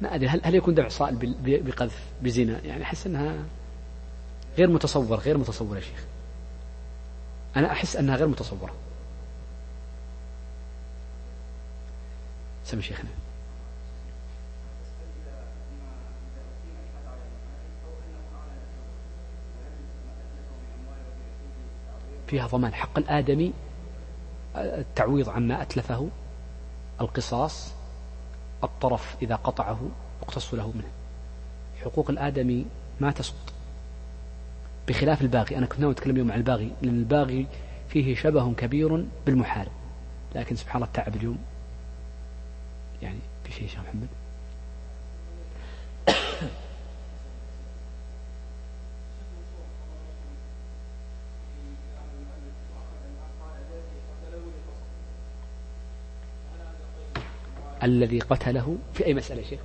ما أدري هل, هل يكون دفع صائل بقذف بزنا؟ يعني أحس أنها غير متصور غير متصور يا شيخ. أنا أحس أنها غير متصورة. سمي شيخنا. فيها ضمان حق الآدمي التعويض عما أتلفه. القصاص الطرف إذا قطعه يقتص له منه. حقوق الآدمي ما تسقط. بخلاف الباغي أنا كنت ناوي أتكلم اليوم عن الباغي لأن الباغي فيه شبه كبير بالمحارب. لكن سبحان الله التعب اليوم يعني في شيء شيخ محمد؟ الذي قتله في أي مسألة شيخ؟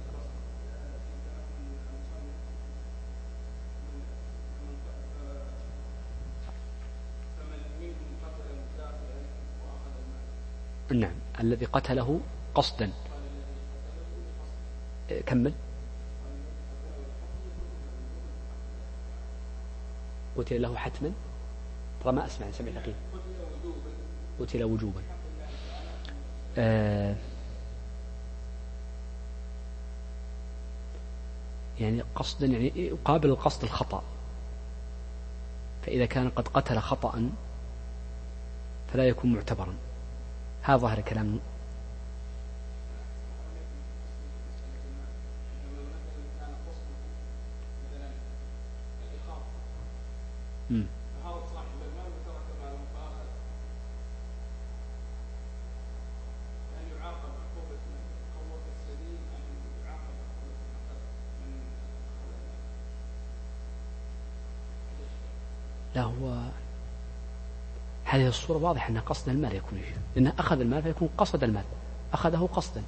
نعم الذي قتله قصدا. كمل. قتل له حتما؟ ترى ما أسمع سمع الحقيقة قتل وجوبا. آه يعني قصدا يعني يقابل القصد الخطأ. فإذا كان قد قتل خطأ فلا يكون معتبرا. هذا ظاهر كلام امم لا هو هذه الصورة واضحة أن قصد المال يكون لأنه أخذ المال فيكون قصد المال. أخذه قصدا.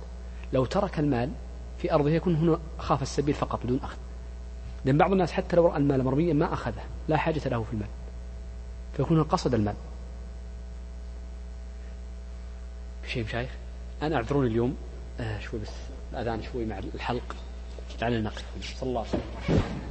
لو ترك المال في أرضه يكون هنا خاف السبيل فقط بدون أخذ. لأن بعض الناس حتى لو رأى المال مرميا ما أخذه. لا حاجة له في المال. فيكون قصد المال. شيء مشايخ أنا أعذروني اليوم. آه شوي بس الأذان شوي مع الحلق. لعلنا نقف. صلى الله عليه وسلم.